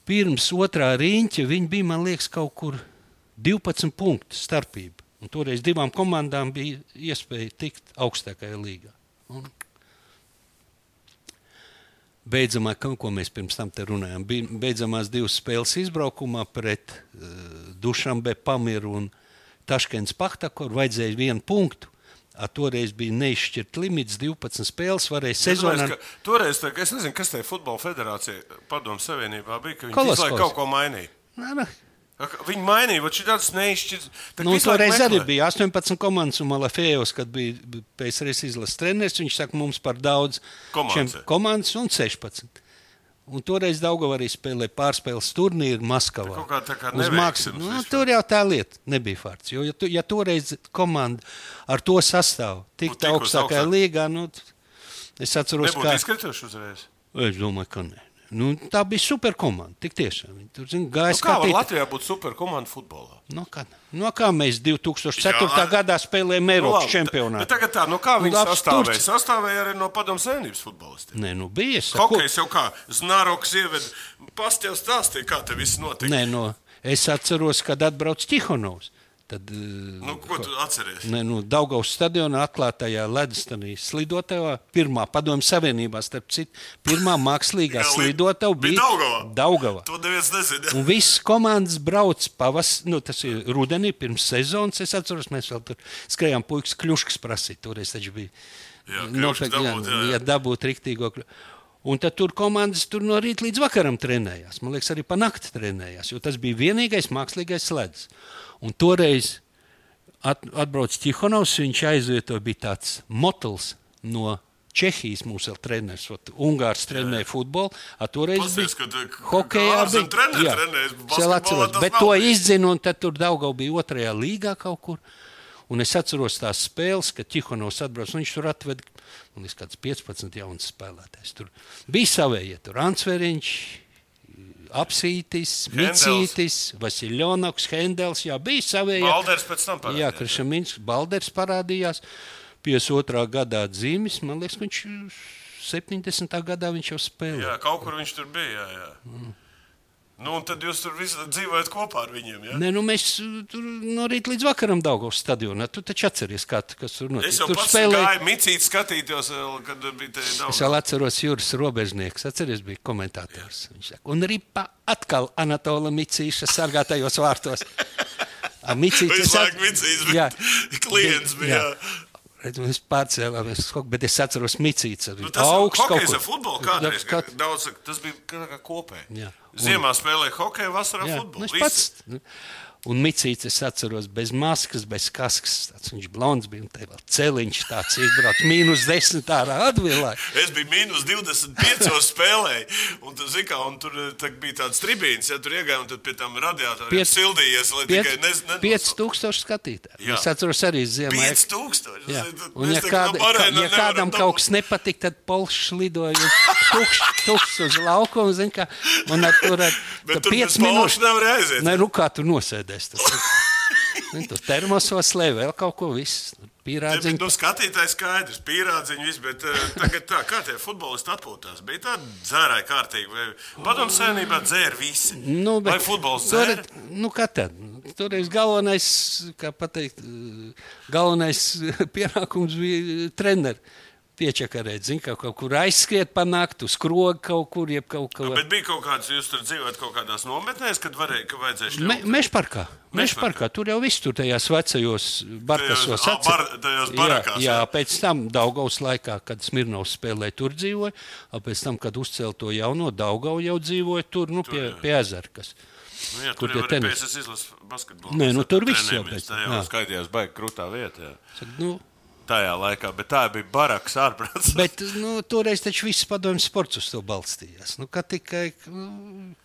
S3: pirms otrā riņķa, viņi bija, man liekas, kaut kur 12 punktu starpība. Un toreiz divām komandām bija iespēja tikt augstākajā līgā. Un beidzamā, ko mēs pirms tam te runājām, bija beidzamās divas spēles izbraukumā pret uh, Dušambe, Pamiru un Taškens Pahtaku, kur vajadzēja vienu punktu. A, toreiz bija neizšķirt limits, 12 spēles varēja sezonā.
S2: Sezonā... Toreiz, tā, es nezinu, kas tajā futbola federācijā, padomu savienībā bija, ka viņi kaut ko mainīja.
S3: Nā, nā.
S2: Viņi mainīja, bet šī tāds neizšķirts.
S3: Nu, toreiz arī bija 18 komandas, un Malafējos, kad bija PSRS izlases treneris, viņš saka, mums par daudz
S2: Komandas.
S3: komandas un 16. Un toreiz Daugava arī spēlēja pārspēles turnīru Maskavā.
S2: Kaut kā tā kā
S3: mākslas- nu, tur jau tā lieta nebija fakts. Jo, ja, tu, ja toreiz komanda ar to sastāvu tiktu
S2: tikus
S3: augstākajā
S2: augstāk.
S3: līgā, nu, es atceros,
S2: Nebūtu
S3: kā.
S2: izkrituši uzreiz.
S3: Es domāju, ka nē. Nu, tā bija super komanda. Tik tiešām. Viņi tur zin, gāja
S2: Nu, kā
S3: skatīt.
S2: Latvijā būt superkomanda futbolā?
S3: No kā, no kā mēs 2004.
S2: Jā.
S3: gadā spēlējām
S2: Nu,
S3: Eiropas
S2: labi,
S3: čempionātā?
S2: Tagad tā, no kā viņi
S3: Nu,
S2: sastāvēja? Sastāvēja arī no padomu savienības futbolistiem.
S3: Nē, nu bija.
S2: Hokejs jau kā Znaroks ieved. Pasti jau stāstīja, kā te viss notika.
S3: Nē, no, es atceros, kad atbrauc Tihonovs. Tad, eh,
S2: Nu, ko tu atceries?
S3: Ne, nu, Daugaus stadionā atklātajā ledustanī slidotavā, pirmā padomju savienībā, starp citu, pirmā mākslīgā slidotava
S2: bija
S3: bija
S2: Daugavā.
S3: Daugavā.
S2: To neviens nezina.
S3: Un visas komandas brauc pavasarī, nu, tas ir rudenī, pirms sezonas. Es atceros, mēs vēl tur skrējām puikas kļuškas prasīt. Toreiz taču bija
S2: Jā, kļuškas dabūt, jā, jā.
S3: jā, dabūt riktīgo. kļu- Un tad tur komandas tur no rīta līdz vakaram trenējās. Man liekas, arī pa nakti trenējās, jo tas bija vienīgais mākslīgais ledus. Un toreiz at, atbrauc Tihonovs, viņš aizvietoja, bija tāds motels no Čehijas mums vēl treneris, Ungārs trenēja futbolu, a toreiz
S2: Pasies,
S3: bija
S2: ka ka
S3: hokejā. bija-
S2: treneri
S3: jā, es
S2: basketbolā
S3: atceros, bet to izdzinu, un tad tur Daugau bija otrajā līgā kaut kur. Un es atceros tās spēles, kad Tihonovs atbrauc. Viņš tur atveda man liekas, kāds 15 jaunas spēlētājs. Tur bija savējie, tur Ansveriņš, Apsītis. Micītis, Vasiljonoks, Hendels. Jā, bija savējie.
S2: Balders pēc tam parādījās.
S3: Jā, Krišamins Balders parādījās. 52. gadā dzīves, man liekas, viņš 70. gadā viņš jau spēlēja.
S2: Jā, kaut kur viņš tur bija. Jā, jā.
S3: Mm.
S2: Nu, un tad jūs tur dzīvojat kopā ar viņiem. Ja?
S3: Nē, nu mēs uh, tur no rīta līdz vakaram Daugavas stadionā. Tu taču atceries, kā, kas tur notika.
S2: Es jau
S3: tur
S2: pats
S3: spēlēja.
S2: gāju micīt, skatījos, kad bija tie
S3: Es
S2: daudz.
S3: vēl atceros, Juris Robežnieks, atceries, bija komentātors. Viņš saka, un ripa atkal Anatola Micīša sargātajos vārtos. A, Micīts, es
S2: Visu laiku Micīts, bet
S3: Jā.
S2: klients bija, jā.
S3: Redz, Mēs pārcēlāmies, uz kaut- bet es atceros Micīts.
S2: Nu, tas
S3: augsts
S2: hokejs ar futbolu kādreiz. Kā, daudz, tas bija kopēji.
S3: Jā.
S2: Ziemā spēlēja hokeju, vasarā
S3: Jā,
S2: futbolu.
S3: nu, es pats. Un Micīts, es atceros, bez maskas, bez kaskas. Tāds viņš blonds bija un te vēl celiņš tāds izbraucis. Mīnus desmit ārā atvilāja.
S2: Es biju mīnus 25 spēlēji, un, tu, zini, kā, un tur eh, tā bija tāds tribīns, ja tur iegāja, un pie tam radiatoriem
S3: Piec-
S2: sildījies, tikai nez, ne,
S3: 5000 skatītāji.
S2: Jā.
S3: Es atceros arī ziemā.
S2: 5000.
S3: Jā.
S2: Tas-
S3: Un,
S2: mēs
S3: ja,
S2: tā kā
S3: kāda, kā, ja kādam
S2: dabūt.
S3: kaut kas nepatīk, tad polšs lidoja tukšs, tukšs uz laukumu. zini, kā, Un ar tur ar
S2: Bet tur
S3: piec
S2: bez polša
S3: minūtes.
S2: nevar aiziet.
S3: Nē, nu kā tur nosēdēs. Tur, Zini, tur termosos lē vēl kaut ko viss.
S2: Bet,
S3: Pierādziņi.
S2: Nu, skatītājs skaidrs, pierādziņš, viss, bet uh, tagad tā, kā tie futbolisti atpūtās, bija tāda dzērāja kārtīgi, padomu sēnībā dzēra visi.
S3: Nu,
S2: vai futbols
S3: tur,
S2: dzēra?
S3: nu, kā tad? Toreiz galvenais, kā pateikt, galvenais pienākums bija treneris. Piečakarēt, zin, kā kaut kur aizskriet, panākt uz skroga kaut kur, jeb kaut
S2: Nu,
S3: ko.
S2: bet bija kaut kāds, jūs tur dzīvojat kaut kādās nometnēs, kad varēja, ka vajadzēja šļaut.
S3: Me, Mežparkā. Mežparkā. Tur jau viss tur tajās vecajos barkasos.
S2: Tajos,
S3: atcer-
S2: bar- tajos
S3: jā,
S2: barakās,
S3: jā,
S2: jā.
S3: pēc tam Daugaus laikā, kad Smirnovs spēlēja, tur dzīvoja. Pēc tam, kad uzcēla to jauno Daugau, jau dzīvoja tur, nu, pie, pie ezera. kas-
S2: Nu, jā,
S3: kur
S2: tur jau arī
S3: tenis? Nē, nu, tur viss jau pēc-
S2: Tā jau
S3: jā.
S2: skaitījās baigi krūtā vietā. Jā.
S3: Saka, Nu,
S2: Tajā laikā, bet tā bija baraks ārprāts.
S3: Bet nu, toreiz taču viss padomju sports uz to balstījās. Nu, kad tikai nu,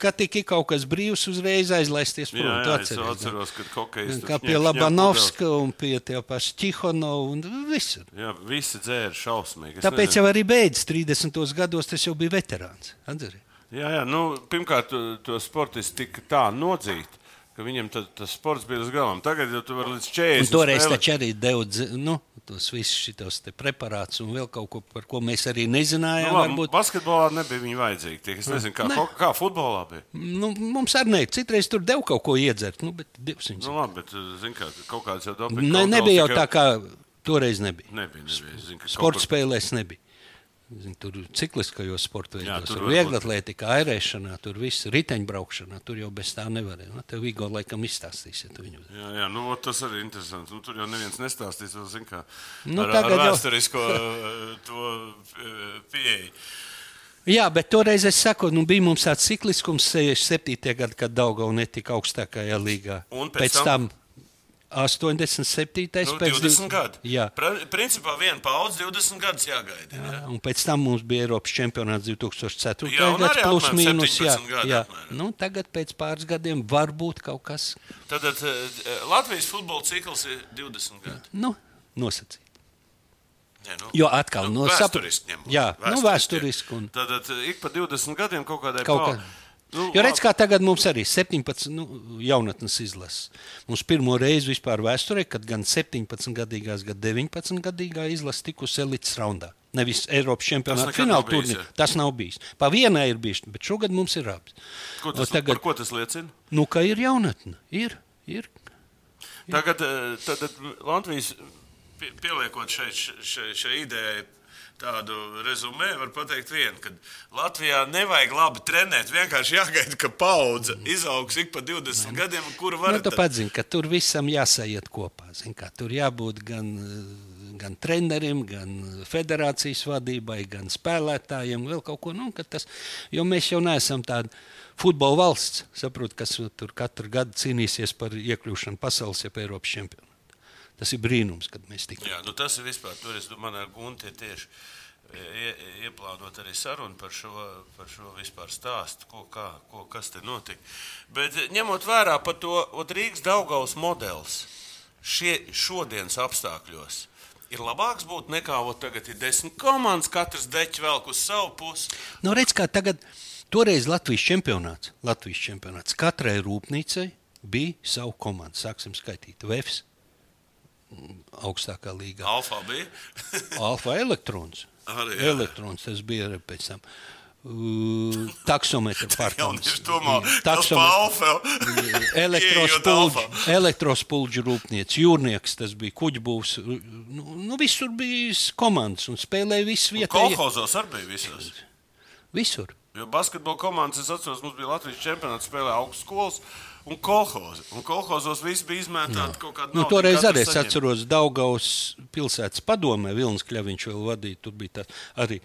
S3: kad tika kaut kas brīvs, uzreiz aizlaisties prom.
S2: Jā, jā, es
S3: atceries, ne?
S2: atceros, kad hokejs
S3: Kā pie Labanovska un pie tā paša Tihonovā un visur.
S2: Jā, visi dzēra šausmīgi. Es
S3: Tāpēc
S2: nezinu.
S3: jau arī beidzot 30. gados tas jau bija veterāns. Atceries?
S2: Jā, jā nu, pirmkārt, to, to sportistu tika tā nodzīt, ka viņam tad, tas sports bija uz galām. Tagad jau tu vari līdz 40.
S3: Un toreiz
S2: spēlēt.
S3: taču arī deva nu, tos visus šitos preparātus un vēl kaut ko, par ko mēs arī nezinājām.
S2: Nu, labi,
S3: varbūt.
S2: basketbolā nebija viņa vajadzīga. Tie, Es nezinu, kā,
S3: Nē.
S2: ho- kā futbolā bija.
S3: Nu, mums arī ne. Citreiz tur deva kaut ko iedzert, nu, bet divs viņus.
S2: Nu, labi, bet zinu, kā, kaut kāds jau dabūja.
S3: Ne, nebija jau tā, kā toreiz nebija.
S2: Nebija, nebija. Zinu, ka kaut
S3: spēlēs nebija. Zin, tur cikliskajos sporta veidos,
S2: tur varbūt-
S3: vieglatlētikā, airēšanā, tur viss riteņbraukšanā, tur jau bez tā nevarēja. Nu, tev Vigo laikam izstāstīs, ja tu viņu.
S2: Jā, jā nu, tas arī ir interesanti. Nu, tur jau neviens nestāstīs, vēl, zin, kā,
S3: Nu,
S2: ar, ar
S3: tagad jau-
S2: vēsturisko eh, to eh, pieeju.
S3: Jā, bet toreiz es saku, nu, bija mums tāds cikliskums 67. gadā, kad Daugava netika augstākajā līgā.
S2: Un pēc tam?
S3: tam 87.
S2: Nu,
S3: pēc
S2: 20 gadu.
S3: Jā.
S2: Principā viena paudze 20 gadus jāgaida. Jā.
S3: Un pēc tam mums bija Eiropas čempionāts 2004.
S2: Jā,
S3: gads, plus mīnus. Jā,
S2: 17 gadi
S3: jā.
S2: apmēram.
S3: Nu, tagad pēc pāris gadiem var būt kaut kas
S2: Tad uh, Latvijas futbola cikls ir 20 gadi.
S3: nu, nosacīts.
S2: Nē, nu,
S3: Jo atkal no sap-
S2: vēsturiski ņemot.
S3: Jā, nu, vēsturiski un-
S2: Tad uh, ik pa 20 gadiem kaut kādai
S3: Kaut
S2: pau-
S3: kā-
S2: Nu,
S3: Jo redz, kā tagad mums arī 17 nu, jaunatnes izlases. Mums pirmo reizi vispār vēsturē, kad gan 17-gadīgās, gan 19-gadīgā izlase tikusi elites raundā. Nevis Eiropas čempionāta fināla turnīrā. Tas nav bijis. Pa vienai ir bijis, bet šogad mums ir abas.
S2: Ko
S3: O
S2: tas,
S3: tagad-
S2: Par ko tas liecina?
S3: Nu, ka ir jaunatne. Ir, ir.
S2: Tagad, eh, tad, tad Latvijas pie- pieliekot šai, šai, šai idejai tādu rezumē, var teikt, vienu, ka Latvijā nevajag labi trenēt. Vienkārši jāgaida, ka paudze izaugs ik pa 20 gadiem, kuru var
S3: Nu, tu pats zini, ka tur visam jāsajiet kopā. Zini, kā, tur jābūt gan, eh, gan trenerim, gan federācijas vadībai, gan spēlētājiem, vēl kaut ko. Nu, tas, jo mēs jau neesam tādi futbola valsts, saprot, kas tur katru gadu cīnīsies par iekļūšanu pasaules ja Eiropas čempionātā. Tas ir brīnums, kad mēs tikām.
S2: Jā, nu tas ir vispār. Tur es domāju, Gunti ir tieši ie, ieplānot arī sarunu par šo, par šo vispār stāstu, ko, kā, ko, kas te notika. Bet eh, ņemot vērā par to Rīgas Daugaus modelis šie, šodienas apstākļos. Ir labāks būt nekā ot, tagad ir desmit komandas, katrs deķis velk uz savu pusi.
S3: Nu, redz, kā tagad, toreiz Latvijas čempionāts, Latvijas čempionāts. Katrai rūpnīcai bija sava komanda. Sāksim skaitīt. Vēfs, augstākā līgā.
S2: Alfa bija.
S3: Alfa elektrons.
S2: Arī, jā.
S3: elektrons tas bija arī pēc tam. Uh, taksometra
S2: alfa.
S3: Elektrospulģu, rūpnīca, jūrnieks, tas bija kuģbūvs. Nu, nu, visur bija komandas un spēlēja visu vietēji.
S2: Kolhozos arī bija visos.
S3: Visur.
S2: Jo basketbola komandas, es atceros, mums bija Latvijas čempionāts, spēlēja augstskolas un kolhozi. Un kolhozos viss bija izmētāts kaut kādā
S3: Nu, toreiz arī es atceros, Daugaus pilsētas padomē, Vilnis Kļaviņš vēl vadīja. Tur bija tāds arī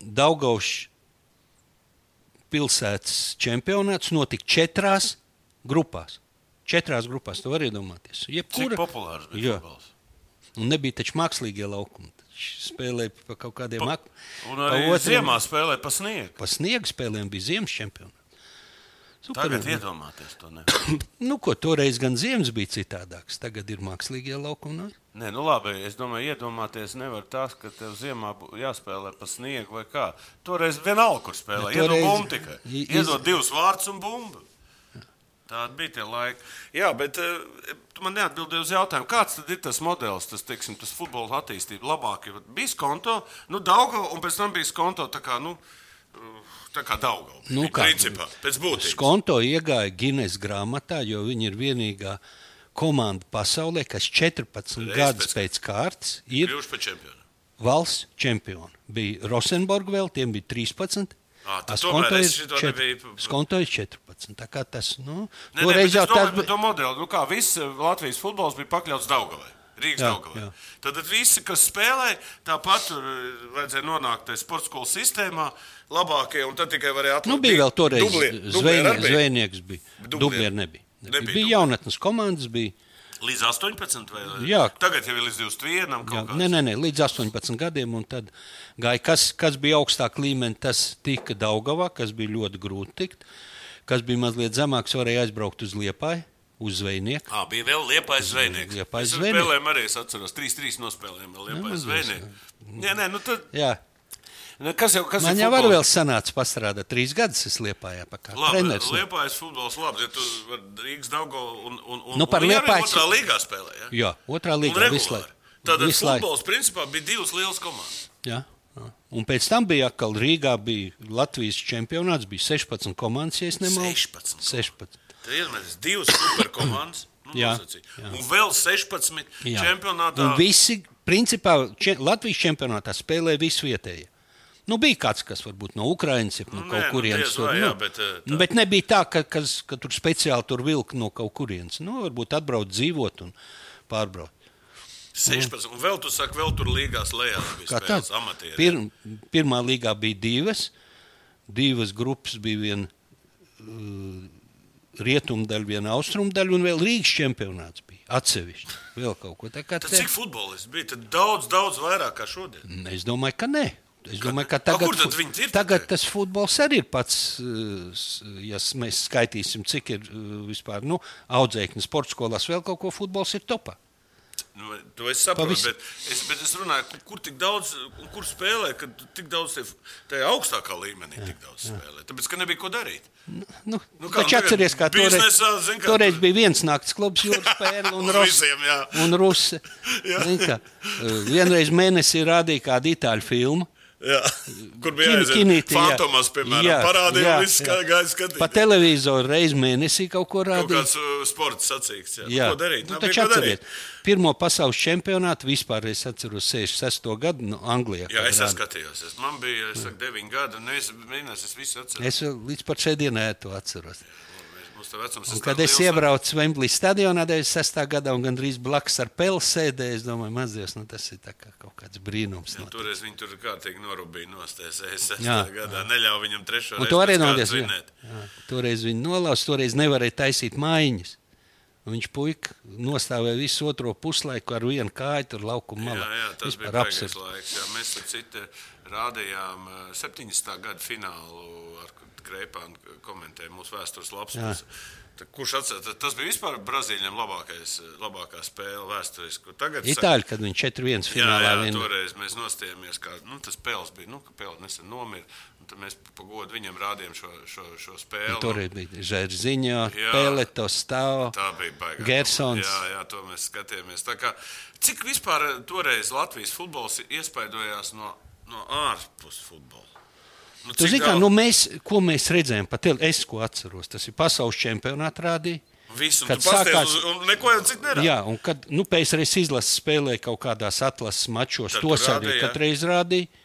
S3: Daugaus pilsētas čempionāts, notika četrās grupās. Četrās grupās, to var iedomāties.
S2: Cik
S3: Jebkura,
S2: populārs bija futbols?
S3: un nebija taču mākslīgie laukumi. Spēlēja pa kaut kādiem
S2: Pa-
S3: mak-
S2: Un
S3: pa
S2: arī
S3: otriem-
S2: ziemā spēlēja pa sniegu.
S3: Pa sniega spēlēm bija ziemas čempionāts. Super,
S2: Tagad iedomāties to ne.
S3: Nu, ko toreiz gan ziemas bija citādākas, tagad ir mākslīgie laukumi. Nu,
S2: Nē, nu labi, es domāju, iedomāties nevar tas, ka tev ziemā jāspēlē pa sniegu vai kā. Toreiz vienalga, kur spēlē.
S3: Ja
S2: Iedod
S3: toreiz-
S2: bumbu tikai.
S3: iz-
S2: Iedod divus vārdus un bumbu. Tāda bija tie laiki. Jā, bet uh, tu man neatbildēji uz jautājumu, kāds tad ir tas modelis, tas, teiksim, tas futbola attīstība. Labāk ir bija skonto, nu, Daugo, un pēc tam bija skonto tā kā, nu, uh, tā kā Daugo.
S3: Nu, kā?
S2: Principā, pēc būtības.
S3: Skonto iegāja Guinness grāmatā, jo viņi ir vienīgā komanda pasaulē, kas 14
S2: Reiz
S3: gadus
S2: pēc-
S3: pēc kārtas ir
S2: čempionu.
S3: valsts čempioni. Bija Rosenborg vēl, tiem bija 13.
S2: Ā, tad
S3: a
S2: tomēr
S3: Skonto ir
S2: šito
S3: čet-
S2: nebiju-
S3: Skonto ir 14. Tā kā tas, nu,
S2: Nē, nē,
S3: jau tas bija.
S2: to modeli. Nu, kā viss eh, Latvijas futbols bija pakļauts Daugavai. Rīgas
S3: jā.
S2: Tad, tad visi, kas spēlēja, tāpat tur eh, vajadzēja nonākt tajā sporta skolas sistēmā, labākie, un tad tikai varēja atrast.
S3: Nu, bija vēl toreiz
S2: Dublier-
S3: zvejnie- zvejnieks. Bija.
S2: Dublier.
S3: Nebija.
S2: Nebija.
S3: Bija
S2: Dublier.
S3: jaunatnes komandas. Bija.
S2: Līdz 18. Vai,
S3: Jā.
S2: Tagad jau ir līdz 21.
S3: Jā,
S2: kaut
S3: nē, nē, nē, līdz 18 gadiem. un Tad gāja, kas, kas bija augstāk līmenī, tas tika Daugavā, kas bija ļoti grūti tikt. Kas bija mazliet zemāks, varēja aizbraukt uz Liepāju, uz Zvejnieku.
S2: À, bija vēl Liepais zvejnieks. Ar
S3: zvejnieks.
S2: spēlēm arī es atceros. 3-3 nospēlējām vēl Liepais
S3: Nu,
S2: zvejnieks. Nē, nē, nu tad.
S3: Jā,
S2: ne, Kas jau, kas
S3: man jau
S2: futbols?
S3: vēl sanāca pastrādāt. Trīs gadus es Liepājā pa kā
S2: Labi,
S3: treneris.
S2: Liepājas futbols labi. Ja tu Rīgas Daugo un, un, un,
S3: Nu, par
S2: un
S3: Liepājas-
S2: otrā līgā spēlē. Ja?
S3: Jā, otrā līnija visu laiku.
S2: Tad
S3: Visu laiku.
S2: futbols principā bija divas lielas komandas.
S3: Jā. Un pēc tam bija atkal Rīgā, bija Latvijas čempionāts, bija 16 komandas, ja nemaldos.
S2: 16.
S3: 16.
S2: Tad iedomājieties, divas superkomandas. Nu,
S3: Jā,
S2: nosacīja.
S3: jā.
S2: Un vēl 16
S3: Jā.
S2: čempionātā.
S3: Un visi, principā, če, Latvijas čempionātā spēlēja visi vietējie. Nu, bija kāds, kas varbūt no Ukrainas, no
S2: Nu,
S3: kaut
S2: nu,
S3: kurienes. nu,
S2: jā, bet, eh, tā-
S3: bet nebija tā, ka, kas, ka tur speciāli tur vilka no kaut kurienes. Nu, varbūt atbraukt, dzīvot un pārbraukt.
S2: 16. Un vēl tu saki, vēl tur līgās lejā
S3: Kā
S2: spēles
S3: tā?
S2: amatieri.
S3: Pir, pirmā līgā bija divas. Divas grupas bija viena uh, rietumu daļa, viena austrumu daļa, un vēl Rīgas čempionāts bija. atsevišķi. Vēl kaut ko tādu.
S2: Cik futbolisti bija? Tad daudz, daudz vairāk kā šodien.
S3: Es domāju, ka nē. Es domāju, ka
S2: A,
S3: tagad,
S2: ir
S3: tagad tas futbols arī ir pats, uh, s- ja mēs skaitīsim, cik ir uh, vispār nu, audzēkņu sporta skolās, vēl kaut ko futbols ir topā.
S2: Nu, to es saprotu,
S3: Pavis-
S2: bet es, bet es runāju, kur, tik daudz, kur spēlē, kad tik daudz tie, tajā augstākā līmenī tik daudz spēlē. Tāpēc, ka nebija ko darīt.
S3: Nu,
S2: Nu,
S3: nu,
S2: kā,
S3: taču
S2: tagad
S3: atceries, kā toreiz,
S2: biznesā, zin kā,
S3: toreiz bija viens nakts klubs, jūras spēle un,
S2: jā.
S3: un Rusi.
S2: Jā.
S3: Vienreiz mēnesī rādīja kādu itāļu filmu.
S2: Jā, kur bija
S3: kinītī, jā.
S2: Fantomas, piemēram,
S3: Jā,
S2: parādīja,
S3: jā,
S2: viss
S3: jā.
S2: gāja skatīt.
S3: Pa televizoru reizi mēnesī kaut ko
S2: Kaut
S3: rādīja.
S2: kāds uh, sports sacīks, jā.
S3: Jā,
S2: Ko darīt?
S3: Nu, taču atceriet, pirmo pasaules čempionātu vispār es atceros 66. gadu no Anglijā.
S2: Jā, es skatījos. Es, man bija, es saku, 9 gadi, un es mēģināju, es visu atceros.
S3: Es līdz pat šai dienai to atceros.
S2: Mums tā vecums
S3: Un, kad es iebraucu Vemblīs stadionā 96. gadā un gandrīz blakus ar peli sēdēju, es domāju, mazliet, nu, tas ir kā kaut kāds brīnums.
S2: Jā,
S3: Nu,
S2: Toreiz viņi tur kārtīgi norūpīja nostājās. Es
S3: Jā,
S2: gadā neļāvu viņam trešo
S3: Un to arī nodies. Jā. Jā. Toreiz viņi nolauza, toreiz nevarēja taisīt mājiņas. Un Viņš puika nostāvēja visu otro puslaiku ar vienu kāju tur laukuma
S2: Jā,
S3: malā.
S2: jā, tas
S3: Vispār
S2: bija absurds laiks. Jā. Mēs citu rādījām eh, 70. gada finālu ar Kreipānu komentēju mūsu vēstures lapus. Kurš atcerās, tas bija vispār Brazīlijam labākais, labākā spēle vēsturiski. Tagad
S3: Itāļi, kad viņi 4-1
S2: Jā,
S3: finālā
S2: jā,
S3: vien.
S2: toreiz mēs nostājāmies, kā nu, tas pēles bija. Nu, ka pēle nesen nomira. Tad mēs pa godu viņam rādījām šo, šo, šo spēli.
S3: Toreiz bija Žērziņā,
S2: Jā.
S3: Peleto stāv.
S2: Tā bija baigta.
S3: Gersons.
S2: Jā, jā, to mēs skatījāmies. Tā Kā, cik vispār toreiz Latvijas futbols iespaidojās no, no ārpus futbola? Nu,
S3: Tu zini, kā, nu mēs, mēs redzējām, pat es ko atceros, tas ir pasaules čempionāta rādīja.
S2: Visu,
S3: kad
S2: sākās, uz, un neko jau citu nedarīja.
S3: Jā, un kad nu, PSRS izlases spēlēja kaut kādās atlases mačos,
S2: Tad tur
S3: arī reizi rādīja.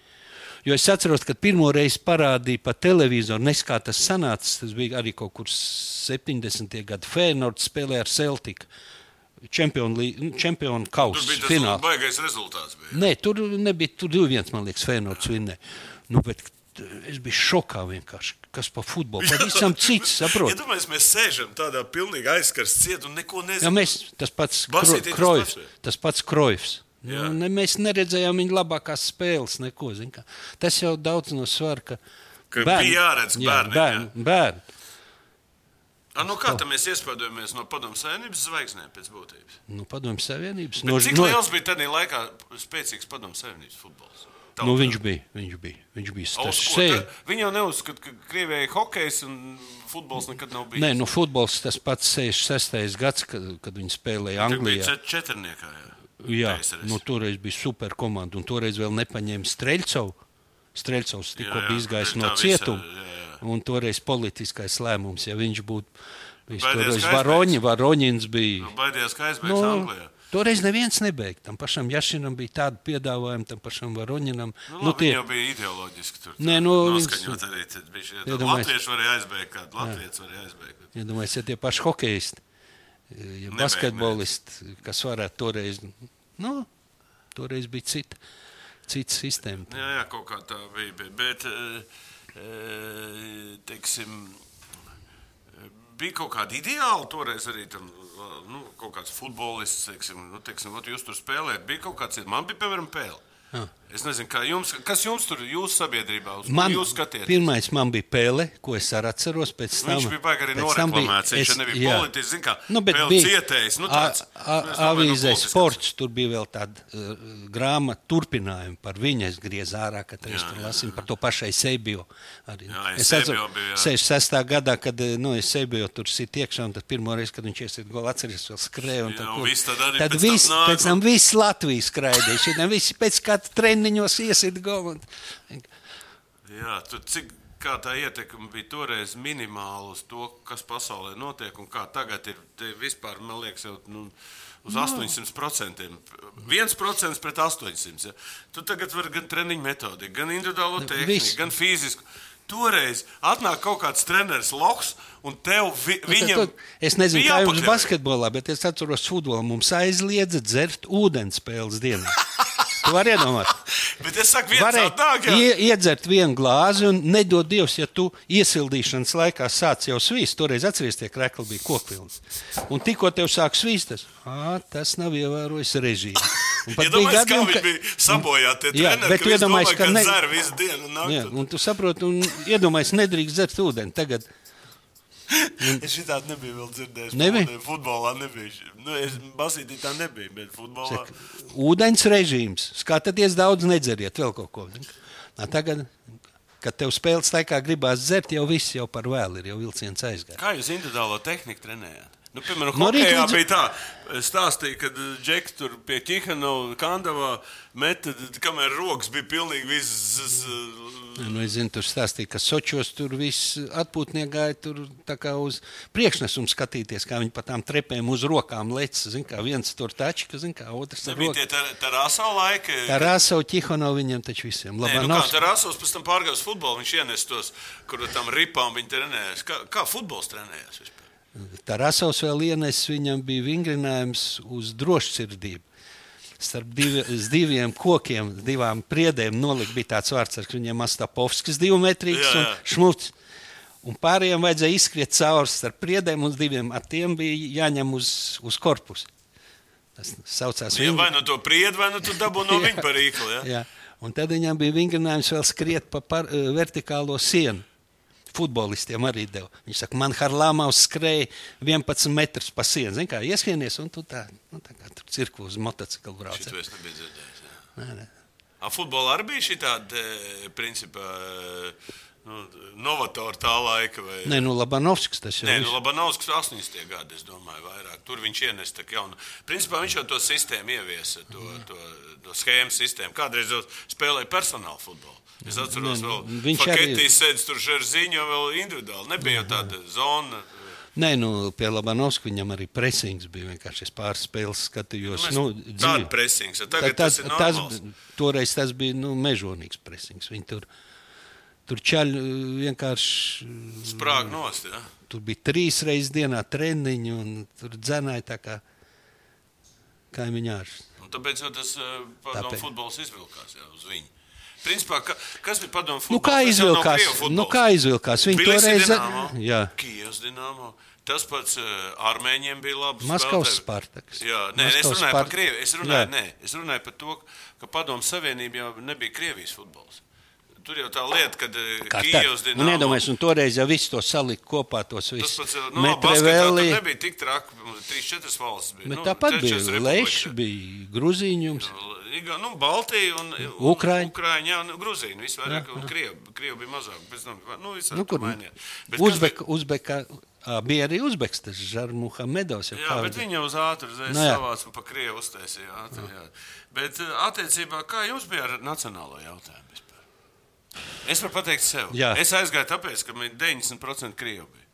S3: Jo es atceros, kad pirmo reizi parādīja pa televizoru, nes kā tas sanāca. Tas bija arī kaut kur 70. gada Fēnords spēlē ar Celtiku. Čempionu, nu, kausa
S2: bija tas
S3: finālā.
S2: baigais rezultāts. Bija.
S3: Nē, tur nebija. Tur bija viens, man liekas, Fēnords vinnē. Nu, bet es biju šokā vienkārši. Kas par futbolu? Pavisam cits, saprot.
S2: Ja domājies, mēs sēžam tādā pilnīgi aizskars ciet un neko
S3: Jā,
S2: nezinām.
S3: mēs, tas pats
S2: Basītī tas pats. Jā.
S3: Nu, ne, mēs neredzējām viņa labākās spēles, neko. zini kā. Tas jau daudz no svara, ka,
S2: Ka bija jāredz bērniem,
S3: bērni, bērni.
S2: A, nu kā tā mēs iespaidojamies no padomu savienības zvaigznēm pēc būtības?
S3: Nu, Padomju Savienības.
S2: No, cik no, liels bija tajā laikā spēcīgs padomu savienības futbols?
S3: Nu, viņš bija. Viņš bija. Viņš bija tas
S2: Viņi jau neuzskata, ka Krievijai hokejs un futbols nekad nav bijis.
S3: Nē, nu, futbols tas pats 66. gads, kad, kad viņi spēlēja
S2: bija
S3: Anglijā.
S2: čet- četrniekā. Jā.
S3: Jā, nu, toreiz bija super komanda, un toreiz vēl nepaņēma Streļcovu. Streļcovs tikko bija izgājis no cietuma. Un toreiz politiskais lēmums, ja viņš būtu. Viņš
S2: Baidies,
S3: toreiz varoņi, varoņins bija.
S2: Nu, baidījās, ka aizbēgs
S3: Nu,
S2: Anglijā.
S3: Toreiz neviens nebeigts. Tam pašam Jašinam bija tāda piedāvājuma, tam pašam varoņinam.
S2: Nu,
S3: Nu, tie,
S2: jau bija ideoloģiski. Tur,
S3: Nē, nu, viņas-
S2: noskaņot arī. Bija šie,
S3: Iedomājies.
S2: Latvieši varēja aizbēgt, kādu Latvijas varēja aizbēgt.
S3: iedomājieties, ja tie paši hokeisti, ja basketbolisti, kas varētu toreiz, nu, toreiz bija cita, cita sistēma.
S2: Jā, jā, kaut kā tā bija. bija. Bet, eh, eh, teiksim, eh, bija kaut kāda ideāla toreiz arī tam. Nu, kaut kāds futbolists, teiksim, nu, teiksim, ot, jūs tur spēlējat. Bija kaut kāds, man bija, piemēram, pēle.
S3: Jā.
S2: Es nezinu, jums, kas jums tur, jūsu sabiedrībā, uz
S3: Man,
S2: jūs skatījāties?
S3: pirmais man bija pēle, ko es atceros. Pēc tam,
S2: Viņš bija baigi arī noreklamēts. Viņš
S3: es-
S2: nebija
S3: jā.
S2: politisks. Zin kā,
S3: Nu, bet bija
S2: cietējis. Nu,
S3: a-
S2: tāds,
S3: a-
S2: nu, es domāju, no
S3: Avīzē sports, tur bija vēl tāda uh, grāmata turpinājuma par viņu. Es griezu ārā, kad es tur lasīju par to pašu Eisebio. Arī.
S2: Jā,
S3: es atceros,
S2: bija, jā.
S3: 66. gadā, kad eh, nu, Eisebio tur sit iekšā, un tad pirmo reizi, kad viņš iesiet golu, atceries, vēl skrēja. un
S2: Jā,
S3: tad
S2: tad
S3: tad
S2: pēc tam
S3: pēc tam viss Latvijas skraidīja. Visi pēc katra treniņos iesit un-
S2: Jā, tu, cik, kā tā ietekme bija toreiz minimāla uz to, kas pasaulē notiek un kā tagad ir. Te vispār, man liekas, jau nu, uz 800%. 1% pret 800. Ja. Tu tagad vari gan treniņu metodi, gan individuālo tehniku,
S3: viss.
S2: gan fizisku. Toreiz atnāk kaut kāds treneris Loks, un tev vi,
S3: Nu,
S2: viņam
S3: tad, tad, es nezinu, kā jums basketbolā, bet es atceros, futbolā mums aizliedza dzert ūdens spēles dienā. Tu vari iedomāties.
S2: Bet es saku, viens
S3: Varēja
S2: atnāk, jā.
S3: ie, iedzert vienu glāzi, un nedod Dievs, ja tu iesildīšanas laikā sāc jau svīst. Toreiz atceries, tie krekli bija kokvilni. Un tikko tev sāk svīst, tas, nav ievērojis režīmu. Un pat
S2: Iedomājieties, kā
S3: gadījumi,
S2: viņi bija sabojāti.
S3: Jā, bet tu iedomājies, ka
S2: ka
S3: ne-
S2: dzer visu dienu un
S3: Jā,
S2: nakti.
S3: un tu saproti, un iedomājies, nedrīkst dzert ūdeni. Tagad
S2: Es šitādi nebiju vēl dzirdējis.
S3: Nebija?
S2: Futbolā- nebija. Nu, es basītī tā nebija, bet futbolā.
S3: ūdens režīms. Skatieties, daudz nedzeriet vēl kaut ko. Nā, tagad, kad tev spēles laikā gribās dzert, jau viss jau par vēlu ir, jau vilciens aizgājis.
S2: Kā jūs individuālo tehniku trenējat? Nu, piemēram,
S3: No
S2: hokejā
S3: līdz-
S2: bija tā, stāstīja, kad Džeks tur pie Kihanova kandavā meta, kamēr rokas bija pilnīgi visas.
S3: Nu, es zinu, tur stāstīja, ka Sočos tur viss atpūtnieki gāja tur tā uz priekšnesumu skatīties, kā viņi pa tām trepēm uz rokām lec. Zin, kā viens tur taču, ka zin, kā otrs
S2: tie
S3: roku.
S2: tā- tā rāsā laika.
S3: Tā rāsa Čihono viņiem taču visiem.
S2: Nē, nu kā tā rāsos pēc tam pārgāja uz futbolu, viņš ienes tos, kur tam ripām viņi trenējas. Kā, kā futbols trenējas vispār?
S3: Tarasovs vēl ienes, viņam bija vingrinājums uz drošsirdību. Starp divi, diviem kokiem, divām priedēm nolikt bija tāds vārds, ka viņam Astapovskis divmetrīgs un šmuts. Un pārējiem vajadzēja izskriet cauri starp priedēm un diviem. Ar tiem bija jāņem uz, uz korpusu. Tas saucās
S2: Ja
S3: vingri-
S2: vai nu to priedu, vai nu tu dabū no viņa par rīkli. Ja?
S3: Jā. Un tad viņam bija vingrinājums vēl skriet pa par, eh, vertikālo sienu. Futbolistiem arī deva. Viņš saka, man Harlāmaus skrēja 11 metrus pa sienu. Zini, kā ieskrienies, un tu tā, nu, tā kā tur cirku uz motociklu brauc.
S2: Šito es nebiju dzirdējis.
S3: Nē, nē.
S2: A futbolā arī bija šī tāda, e, principā, e, nu, novatora tā laika. Vai...
S3: Nē, nu Labanovskis tas jau
S2: Nē,
S3: ir.
S2: nu, Labanovskis 80. gadi, es domāju, vairāk. Tur viņš ienes tā jaunu. Principā viņš jau to sistēmu ieviesa, to, to, to schēmu sistēmu. Kādreiz jau spēlēja personāla futbolu. Es atceros,
S3: nu, viņš arī-
S2: sēdz tur žerziņu, jau vēl individuāli. Nebija jau tāda zona.
S3: Nē, nu, pie Labanovska viņam arī presings bija. Vienkārši es pāris spēles skatījos.
S2: Mēs-
S3: Nu,
S2: Tāda presings.
S3: Tā-
S2: Tagad tas, tas ir
S3: tas,
S2: normāls.
S3: toreiz tas bija nu, mežonīgs presings. Viņi tur, tur čaļ vienkārši.
S2: Sprāg nost, ja?
S3: Tur bija trīs reizes dienā treniņi, un tur dzenāja tā kā kaimiņā.
S2: Un tāpēc jau tas uh, padomu futbols izvilkās jā, uz viņu. Principā, ka, kas bija padomu
S3: Nu,
S2: futbols?
S3: kā
S2: jau nav
S3: izvilkās? Nu, kā izvilkās? Viņi toreiz.
S2: Dinamo,
S3: Jā,
S2: Kijevs Dinamo. Tas pats uh, armēņiem bija labi.
S3: Maskavas Spartaks.
S2: Jā, nē, es
S3: Maskavas
S2: runāju
S3: Spart-
S2: par Krieviju. Es runāju,
S3: Jā.
S2: nē, es runāju par to, ka padomu savienība jau nebija Krievijas futbols. Tur jau tā lieta, ka
S3: Kā
S2: Kijevs
S3: tā? Nu,
S2: Dinamo.
S3: nedomājies, un toreiz jau viss to salika kopā, tos
S2: Tas
S3: visus.
S2: pats, nu, basketā tur
S3: Metrevēlī.
S2: nebija tik traki. Mums Trīs, četras valstis bija.
S3: Bet
S2: nu,
S3: tāpat bija. Leši, bija Gruzīņums.
S2: Iga- Nu, Baltija un
S3: Ukraiņa.
S2: Ukraiņa, jā, nu, Grūzīna. Vispār, un Krievi, Krievi bija mazāk. Pēc tam, nu, visā,
S3: Nu, kur
S2: mainījās. Bet kas
S3: Uzbeka, Uzbeka, bija arī Uzbeks, tas Žarmuhamedovs.
S2: Jā, bet viņi jau uz ātru uzreiz
S3: Nu, jā.
S2: savāca un pa Krievu uztaisīja. ātri, jā. Bet attiecībā, kā jums bija ar nacionālo jautājumu? Es varu pateikt sev.
S3: Jā.
S2: Es aizgāju tāpēc, ka man 90% Krievu bija.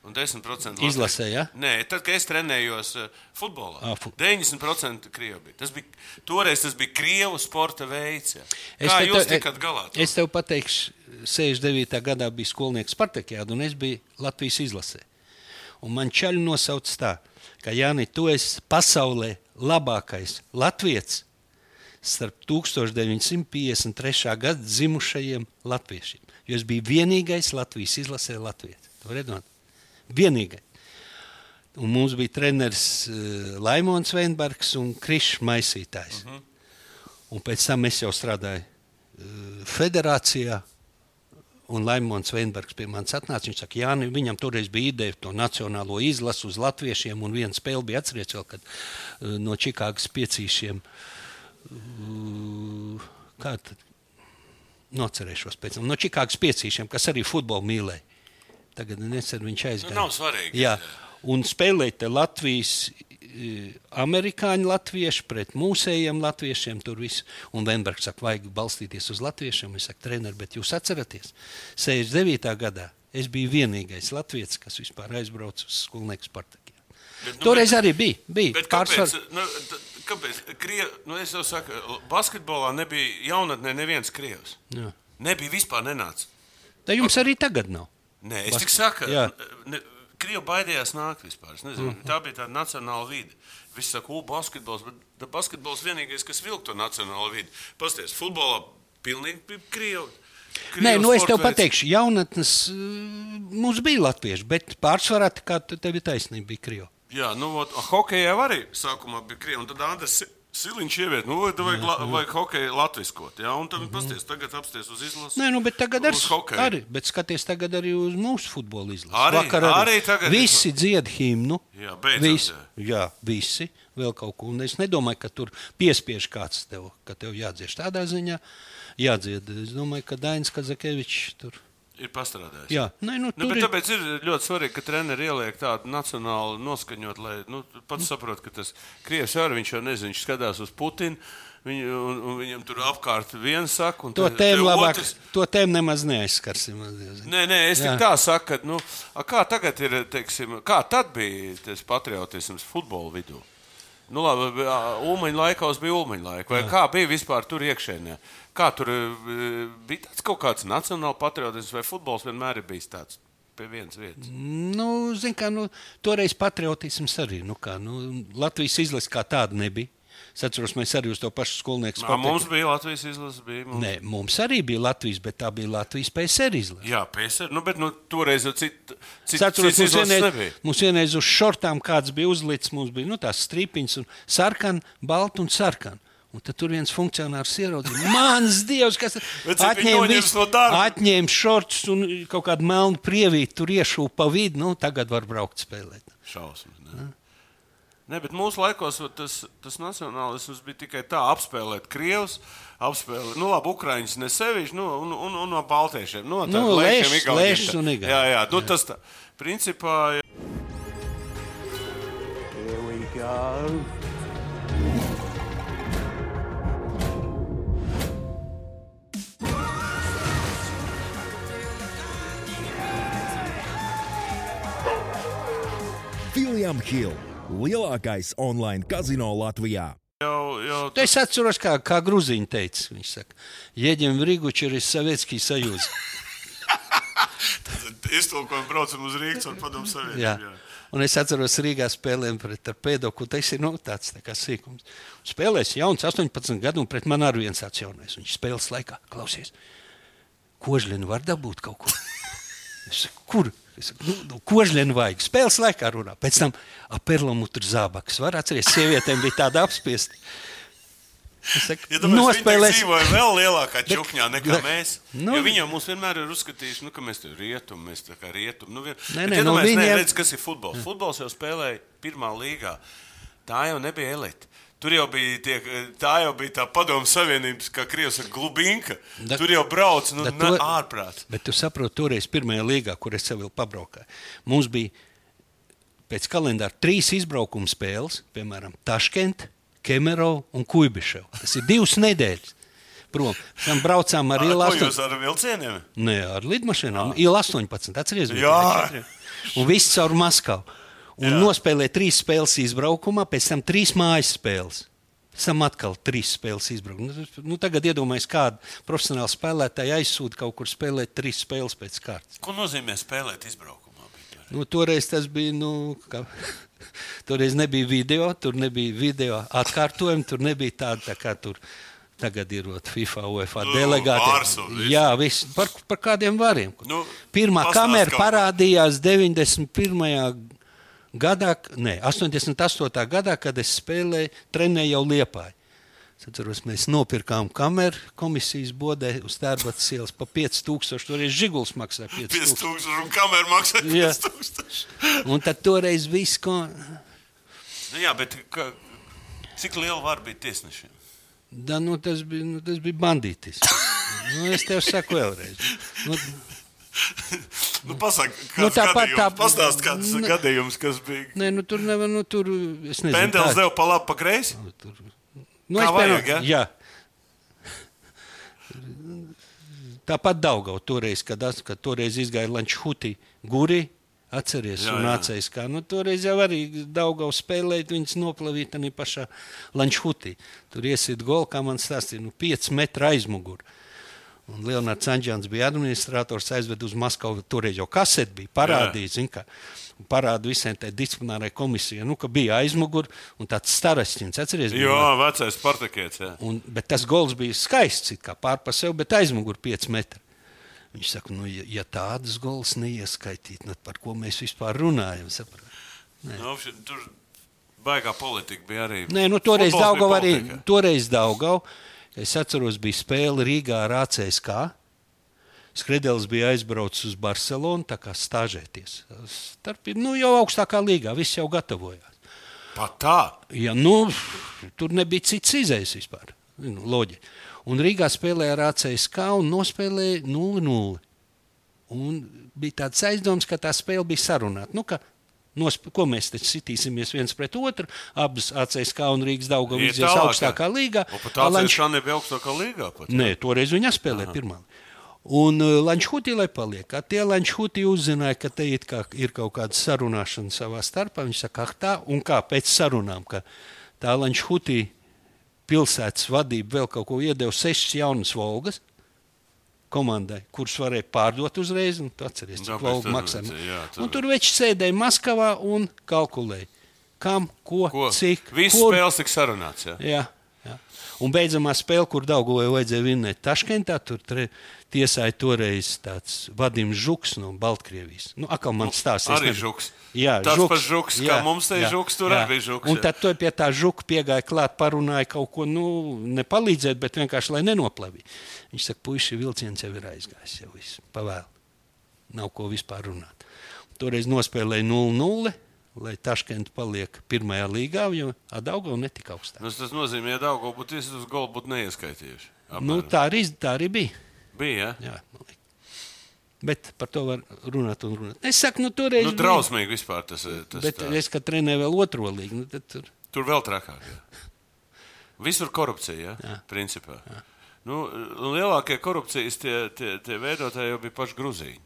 S2: Un 10% Latvijas.
S3: Izlasē, ja?
S2: Nē, tad, kad es trenējos uh, futbolā,
S3: Ā, fu-
S2: 90% krievi bija. Tas bija. Toreiz tas bija krievu sporta veids. ja.
S3: Es
S2: Kā
S3: te-
S2: jūs tikat galā?
S3: Es tev pateikšu, 69. gadā bija skolnieks Spartakijāda, un es biju Latvijas izlasē. Un man čaļi nosauc tā, ka Jāni, tu esi pasaulē labākais latviečs starp 1953. gada dzimušajiem latviešiem. Jo es biju vienīgais Latvijas izlasē latviečs. Vienīgais. Un mums bija treneris uh, Laimons Veinbergs un Krišs Maisītājs. Uh -huh. Un pēc tam es jau strādāju uh, federācijā. Un Laimons Veinbergs pie manis atnāca. Viņš saka, Jā, viņam toreiz bija ideja to nacionālo izlasu uz latviešiem. Un viena spēle bija atcerieties, kad uh, no Čikāgas piecīšiem. Uh, kā tad? Nocerēšos pēc tam. No Čikāgas piecīšiem, kas arī futbolu mīlēja. Tagad nesen viņš aizgāja.
S2: Nu, nav svarīgi.
S3: Jā, un spēlēt te Latvijas, eh, amerikāņu latviešu pret mūsējiem latviešiem. Tur viss. Un Venbergs saka, vajag balstīties uz latviešiem. Es saku, trener, bet jūs atceraties, 69. gadā es biju vienīgais latviečs, kas vispār aizbrauca uz skolnieku Spartaku.
S2: Bet, nu,
S3: Toreiz
S2: bet-
S3: arī bija. bija
S2: Bet kāpēc? Nu, kāpēc? Krie, nu, es jau saku, basketbolā nebija jaunatnē neviens krievs.
S3: Jā.
S2: Nebija vispār nenāca.
S3: Tā jums arī tagad nav.
S2: Nē, es
S3: Bas-
S2: tik saku, ne, Krievi baidījās nākt vispār. Nezinu, mm -hmm. Tā bija tāda nacionāla vide. Visi saka, ugh, basketbols, bet basketbols vienīgais, kas vilk to nacionālo vidi. Pasties, futbolā pilnīgi bija Krievi.
S3: Nē, nu es tev pateikšu, jaunatnes uh, mums bija latvieši, bet pārsvarā tā kā tev ir taisnība, bija krievi.
S2: Jā, nu, ot, hokejā arī sākumā bija krievi. un Tad Andris Si- Siliņš ieviet, nu, vai vajag, la, vajag hokeju latviskot. Jā, un tad pasties, tagad apsties uz izlasi.
S3: Nē, nu, bet tagad ar,
S2: hokeju.
S3: arī, bet skaties tagad arī uz mūsu futbola izlasi.
S2: Arī-
S3: Vakar
S2: arī tagad ir-
S3: visi dzied himnu.
S2: Jā, beidzot,
S3: Visi,
S2: jā.
S3: visi. Vēl kaut ko. Un es nedomāju, ka tur piespiež kāds tev, ka tev jādzied tādā ziņā. Jādzied. Es domāju, ka Dainis Kazakevičs tur.
S2: Ir pastrādājis.
S3: Jā, Nē, nu,
S2: Nu, bet
S3: ir.
S2: tāpēc ir ļoti svarīgi, ka treneris ieliek tādu nacionālu noskaņot, lai nu, pats saprotu, ka tas Krievs arī viņš jau nezina, viņš skatās uz Putinu. Viņu, un, un viņam tur apkārt viens saka, un
S3: To tēmu labāk,
S2: otrs-
S3: to tēmu nemaz neaizskarsim.
S2: Nē, nē, es
S3: Jā.
S2: tikai tā saku, ka, nu, kā tagad ir, teiksim, kā tad bija tas patriotisms futbola vidū? Nu, labi, Ulmaņa laikos bija Ulmaņa laika. Vai kā bija vispār tur iekšēnē? Kā tur e, bija tāds kaut kāds nacionāls patriotisms, vai futbols vienmēr ir bijis tāds?
S3: Nu, zin, kā, nu, toreiz patriotisms arī. Nu, kā, nu, Latvijas izlase kā tāda nebija. Es atceros, mēs arī uz to pašu skolnieku
S2: Nā, mums bija Latvijas izlase. Bija, mums...
S3: Nē, mums arī bija Latvijas, bet tā bija Latvijas PSR izlase.
S2: Jā, PSR. Nu, bet nu, toreiz jau cit, cit,
S3: atceros,
S2: cits
S3: mums vienreiz, mums vienreiz uz šortām kāds bija uzlicis, mums bija nu, tās strīpiņas, sarkana, balta un sarkana. Un tad tur viens funkcionārs ieraudzīja, mans dievs, kas
S2: viņi noņems no darba?
S3: atņēma šortus un kaut kādu melnu prievīti tur iešūpa pa vidu. Nu, tagad var braukt spēlēt.
S2: Šausmas. Ne? Ne, bet mūsu laikos tas, tas nacionālisms bija tikai tā, apspēlēt krievus, apspēlēt, nu, labi, ukrāņus ne sevišķi, nu, un, un, un no baltiešiem. Nu, tā,
S3: Nu,
S2: igauniem
S3: lēšus
S2: tā.
S3: un igauni.
S2: Jā, jā, nu, tas tā. Principā, jā.
S4: Here we go.
S5: William Hill, lielākais online kazino Latvijā.
S2: jau, jau
S3: Es atceros, kā, kā Grūziņš teica. Viņš saka, Jeģim Rīguči ir Savietskī sajūta.
S2: iztulkojam, braucam uz Rīgas un padomu
S3: Jā.
S2: savienību.
S3: Un es atceros, Rīgā spēlēm pret Pēdoku. Tas ir nu, tāds tā kā sīkums. Spēlēs jauns, 18 gadu, un pret mani arī viens tāds jaunais. Viņš spēles laikā klausies. Kožļinu var dabūt kaut ko. Es saku, kur? Es saku, nu, nu, kožļinu vajag. Spēles laikā runā. Pēc tam ap perlamutru zābakus. Var atcerēties, sievietēm bija tāda apspiesta. Es saku,
S2: Ja
S3: nospēlēs.
S2: dzīvoja vēl lielākā čukņā nekā
S3: Bet-
S2: mēs.
S3: nu-
S2: Nu, jau mums vienmēr ir uzskatījuši, nu, ka mēs tur rietum, mēs tā kā rietum. Nu, vien...
S3: Nē, nē, nu,
S2: iedomājies,
S3: viņiem-
S2: redz, kas ir futbols. Futbols jau spēlēja pirmā līgā. Tā jau nebija elite. Tur jau bija, tie, tā jau bija tā padomu savienības, kā Krievijas glubinka.
S3: Da-
S2: Tur jau brauc, nu,
S3: Da
S2: ne,
S3: to-
S2: ārprāt.
S3: Bet tu saproti, toreiz pirmajā līgā, kur es sev vēl pabraukāju, mums bija pēc kalendāra trīs izbraukuma spēles, piemēram, Taškent, Kemerov un Kuibišev. Tas ir divas nedēļas. Prom. Tam braucām ar
S2: jūs
S3: 18.
S2: ar vilcieniem?
S3: Nē, ar lidmašīnām. Ielu 18. Atcerieties,
S2: Jā.
S3: Un viss caur Maskavu. Un
S2: Jā.
S3: nospēlēja trīs spēles izbraukumā, pēc tam trīs mājas spēles. Tam atkal trīs spēles izbraukumā. Nu, nu, tagad iedomājieties, kāda profesionāla spēlētāja aizsūta kaut kur spēlēt trīs spēles pēc kārtas.
S2: Ko nozīmē spēlēt izbraukumā?
S3: Nu, toreiz tas bija. Nu, kā, toreiz nebija video, tur nebija video atkārtojumi, tur nebija tāda tā kā tur. Tagad ir FIFA, UEFA
S2: Nu,
S3: delegāti. Jā, viss, par, par kādiem variem.
S2: Nu,
S3: Pirmā kamera parādījās 91. gadā, ne, 88. gadā, kad es spēlēju, trenēju jau Liepāju. Atceros, mēs nopirkām kameru komisijas bodē uz Tērbatas ielas par 5000. Toreiz Žiguls maksāja 5000.
S2: 5000 un kamera maksā
S3: Jā.
S2: 5000.
S3: Un tad toreiz viss, ko.
S2: Nu, jā, bet ka, cik liela var būt tiesnešiem?
S3: Da, nu, tas, bija, nu, tas bija bandītis. Nu, es tev saku vēlreiz. Nu,
S2: Nu, Pasaka,
S3: Nu, tāpat tā-
S2: pastāst, kāds
S3: Ne-
S2: gadījums, kas bija.
S3: nē, nu, tur nevar, nu, tur, es nezinu.
S2: Pendels deva pa labi, pa kreisi.
S3: Tur, nu,
S2: Kā
S3: es,
S2: vajag,
S3: piemēram,
S2: ja?
S3: jā. Tāpat Daugau toreiz, kad, as- kad toreiz izgāja Lančhuti guri, atceries,
S2: Jā,
S3: un
S2: jā.
S3: atceries, kā, nu, toreiz jau arī Daugau spēlēt, viņas noplavīt arī pašā Lančhutī. Tur iesit gol, kā man stāstīja, nu, 5 metru aizmugur. Un Leonards Anģēns bija administrators, aizved uz Maskavu. Toreiz jau kaseti bija parādījis, zin, ka parāda visiem tai disciplinārai komisijai, nu, ka bija aizmugurē un tāds starašķins. Atceries, bija?
S2: Jā, vecais Spartakēts. jā.
S3: Un, bet tas gols bija skaists, kā pārpa sev, bet aizmugurē 5 metri. Viņš saka, nu, ja, ja tādas gols neieskaitīt, tad par ko mēs vispār runājam?
S2: Nu, tur baigā politika bija arī.
S3: Nē, nu, toreiz
S2: bija
S3: Daugava arī. Toreiz Daugava, es atceros, bija spēle Rīgā ar ACSK. Skredels bija aizbraucis uz Barcelonu, tā kā stāžēties. Starp, nu, jau augstākā līgā, viss jau gatavojās.
S2: Pat tā.
S3: Ja, nu, tur nebija cits izējis vispār. Nu, loģi. Un Rīgā spēlēja ar ACSK un nospēlēja 0-0. Un bija tāds aizdoms, ka tā spēle bija sarunāta. Nu, Nosp ko mēs te sitīsimies viens pret otru? Abas ACSK un Rīgas
S2: Iet
S3: izies
S2: tālāk,
S3: augstākā līgā.
S2: Tāds
S3: Lanč-
S2: viņš nebija augstākā līgā. Pat, jā.
S3: Nē, toreiz viņa spēlēja pirmā. Un uh, Lančūtī, lai paliek, kā tie Lančūtī uzzināja, ka te kā ir kaut kāda sarunāšana savā starpā, viņi saka, ah, tā, un kā pēc sarunām, ka tā Lančūtī pilsētas vadība vēl kaut ko iedeva sešas jaunas volgas komandai, kuras varēja pārdot uzreiz. un tu Atceries, cik
S2: tur-
S3: maksā.
S2: tur-
S3: veči sēdēja Maskavā un kalkulēja, kam, ko,
S2: Ko?
S3: cik,
S2: Viss
S3: kur.
S2: spēles tika sarunāts. Jā.
S3: Jā, jā. Un beidzamā spēle, kur Dāngovai vajadzēja vinnēt Taškentā, tur tre, tiesāja toreiz tāds Vadims Žuks no Baltkrievijas. Nu, atkal man stāstīja.
S2: Arī žuks.
S3: Jā,
S2: Tas
S3: žuks.
S2: pats žuks, kā mums te ir žuks, tur arī bija žuks,
S3: Un
S2: jā.
S3: tad to pie tā žuka piegāja klāt, parunāja kaut ko, nu, nepalīdzēt, bet vienkārši lai nenoplavītu. Viņš saka, puiši, vilciens jau ir aizgājis, jau viss pavēl. Nav ko vispār runāt. Toreiz nospēlēja 0-0, lai Taškenta paliek pirmajā līgā, jo Adaugau netika augstāk.
S2: Nu, tas nozīmē, ka Dāngā būtu uz golu, būtu neieskaitījuši.
S3: Nu, tā, arī, tā arī bija.
S2: Bija. Ja?
S3: Jā. Bet par to var runāt un runāt. Es saku, nu, toreiz.
S2: Nu, drausmīgi vispār tas ir. Tas
S3: Bet
S2: tā.
S3: es kā trenēju vēl otro līgu. Nu, tad tur
S2: Tur vēl trakāk. Jā. Visur korupcija, ja?
S3: Jā.
S2: principā. Jā. Nu, lielākie korupcijas tie, tie, tie veidotāji jau bija paši grūzīņi.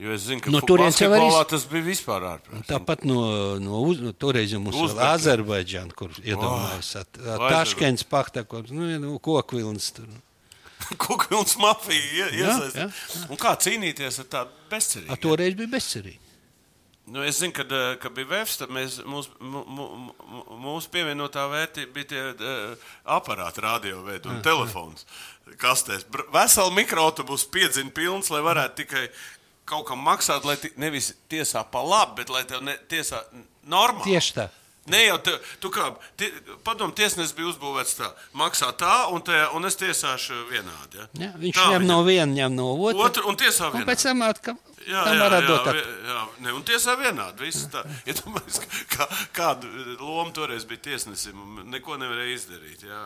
S2: Jo es zinu, ka
S3: No
S2: fu-
S3: turienes jau arī-
S2: tas bija vispār ārprātīgi.
S3: tāpat no, no, uz, no toreiz mums bija. Azerbaidžāna, kur iedomājās.
S2: Vai
S3: Taškents, Pakta, kur nu, nu, kokvilns tur.
S2: Kukls mafija iesaistās. Un Kā cīnīties ar tādu bezcerību?
S3: Toreiz bija bezcerīgi.
S2: Nu, es zinu, kad, eh, kad bija Vēfs, tad mēs, mūs, mūsu pievienotā vērtība bija tie uh, aparāti, radioveidi un telefons. Kastēs. Veseli mikroautobusi piedzina pilns, lai varētu tikai kaut kam maksāt, lai nevis tiesā pa labi, bet lai tev ne, tiesā normāli.
S3: Tieši tā.
S2: Ne jau te, tu kā tie, padomu tiesnesis bija uzbūvēts tā, maksā tā, un, te, un es tiesāšu vienādi. Ja?
S3: Jā, viņš
S2: Tā
S3: ņem
S2: viņa-
S3: no viena, ņem no otra.
S2: Otru, un tiesā
S3: Un
S2: vienādi.
S3: pēc tam atkal
S2: Jā, jā, jā, jā, jā, ne, un tiesā vienādi. Viss tā. Iedomājieties, kā, kādu lomu toreiz bija tiesnesim. un Neko nevarēja izdarīt. Jā.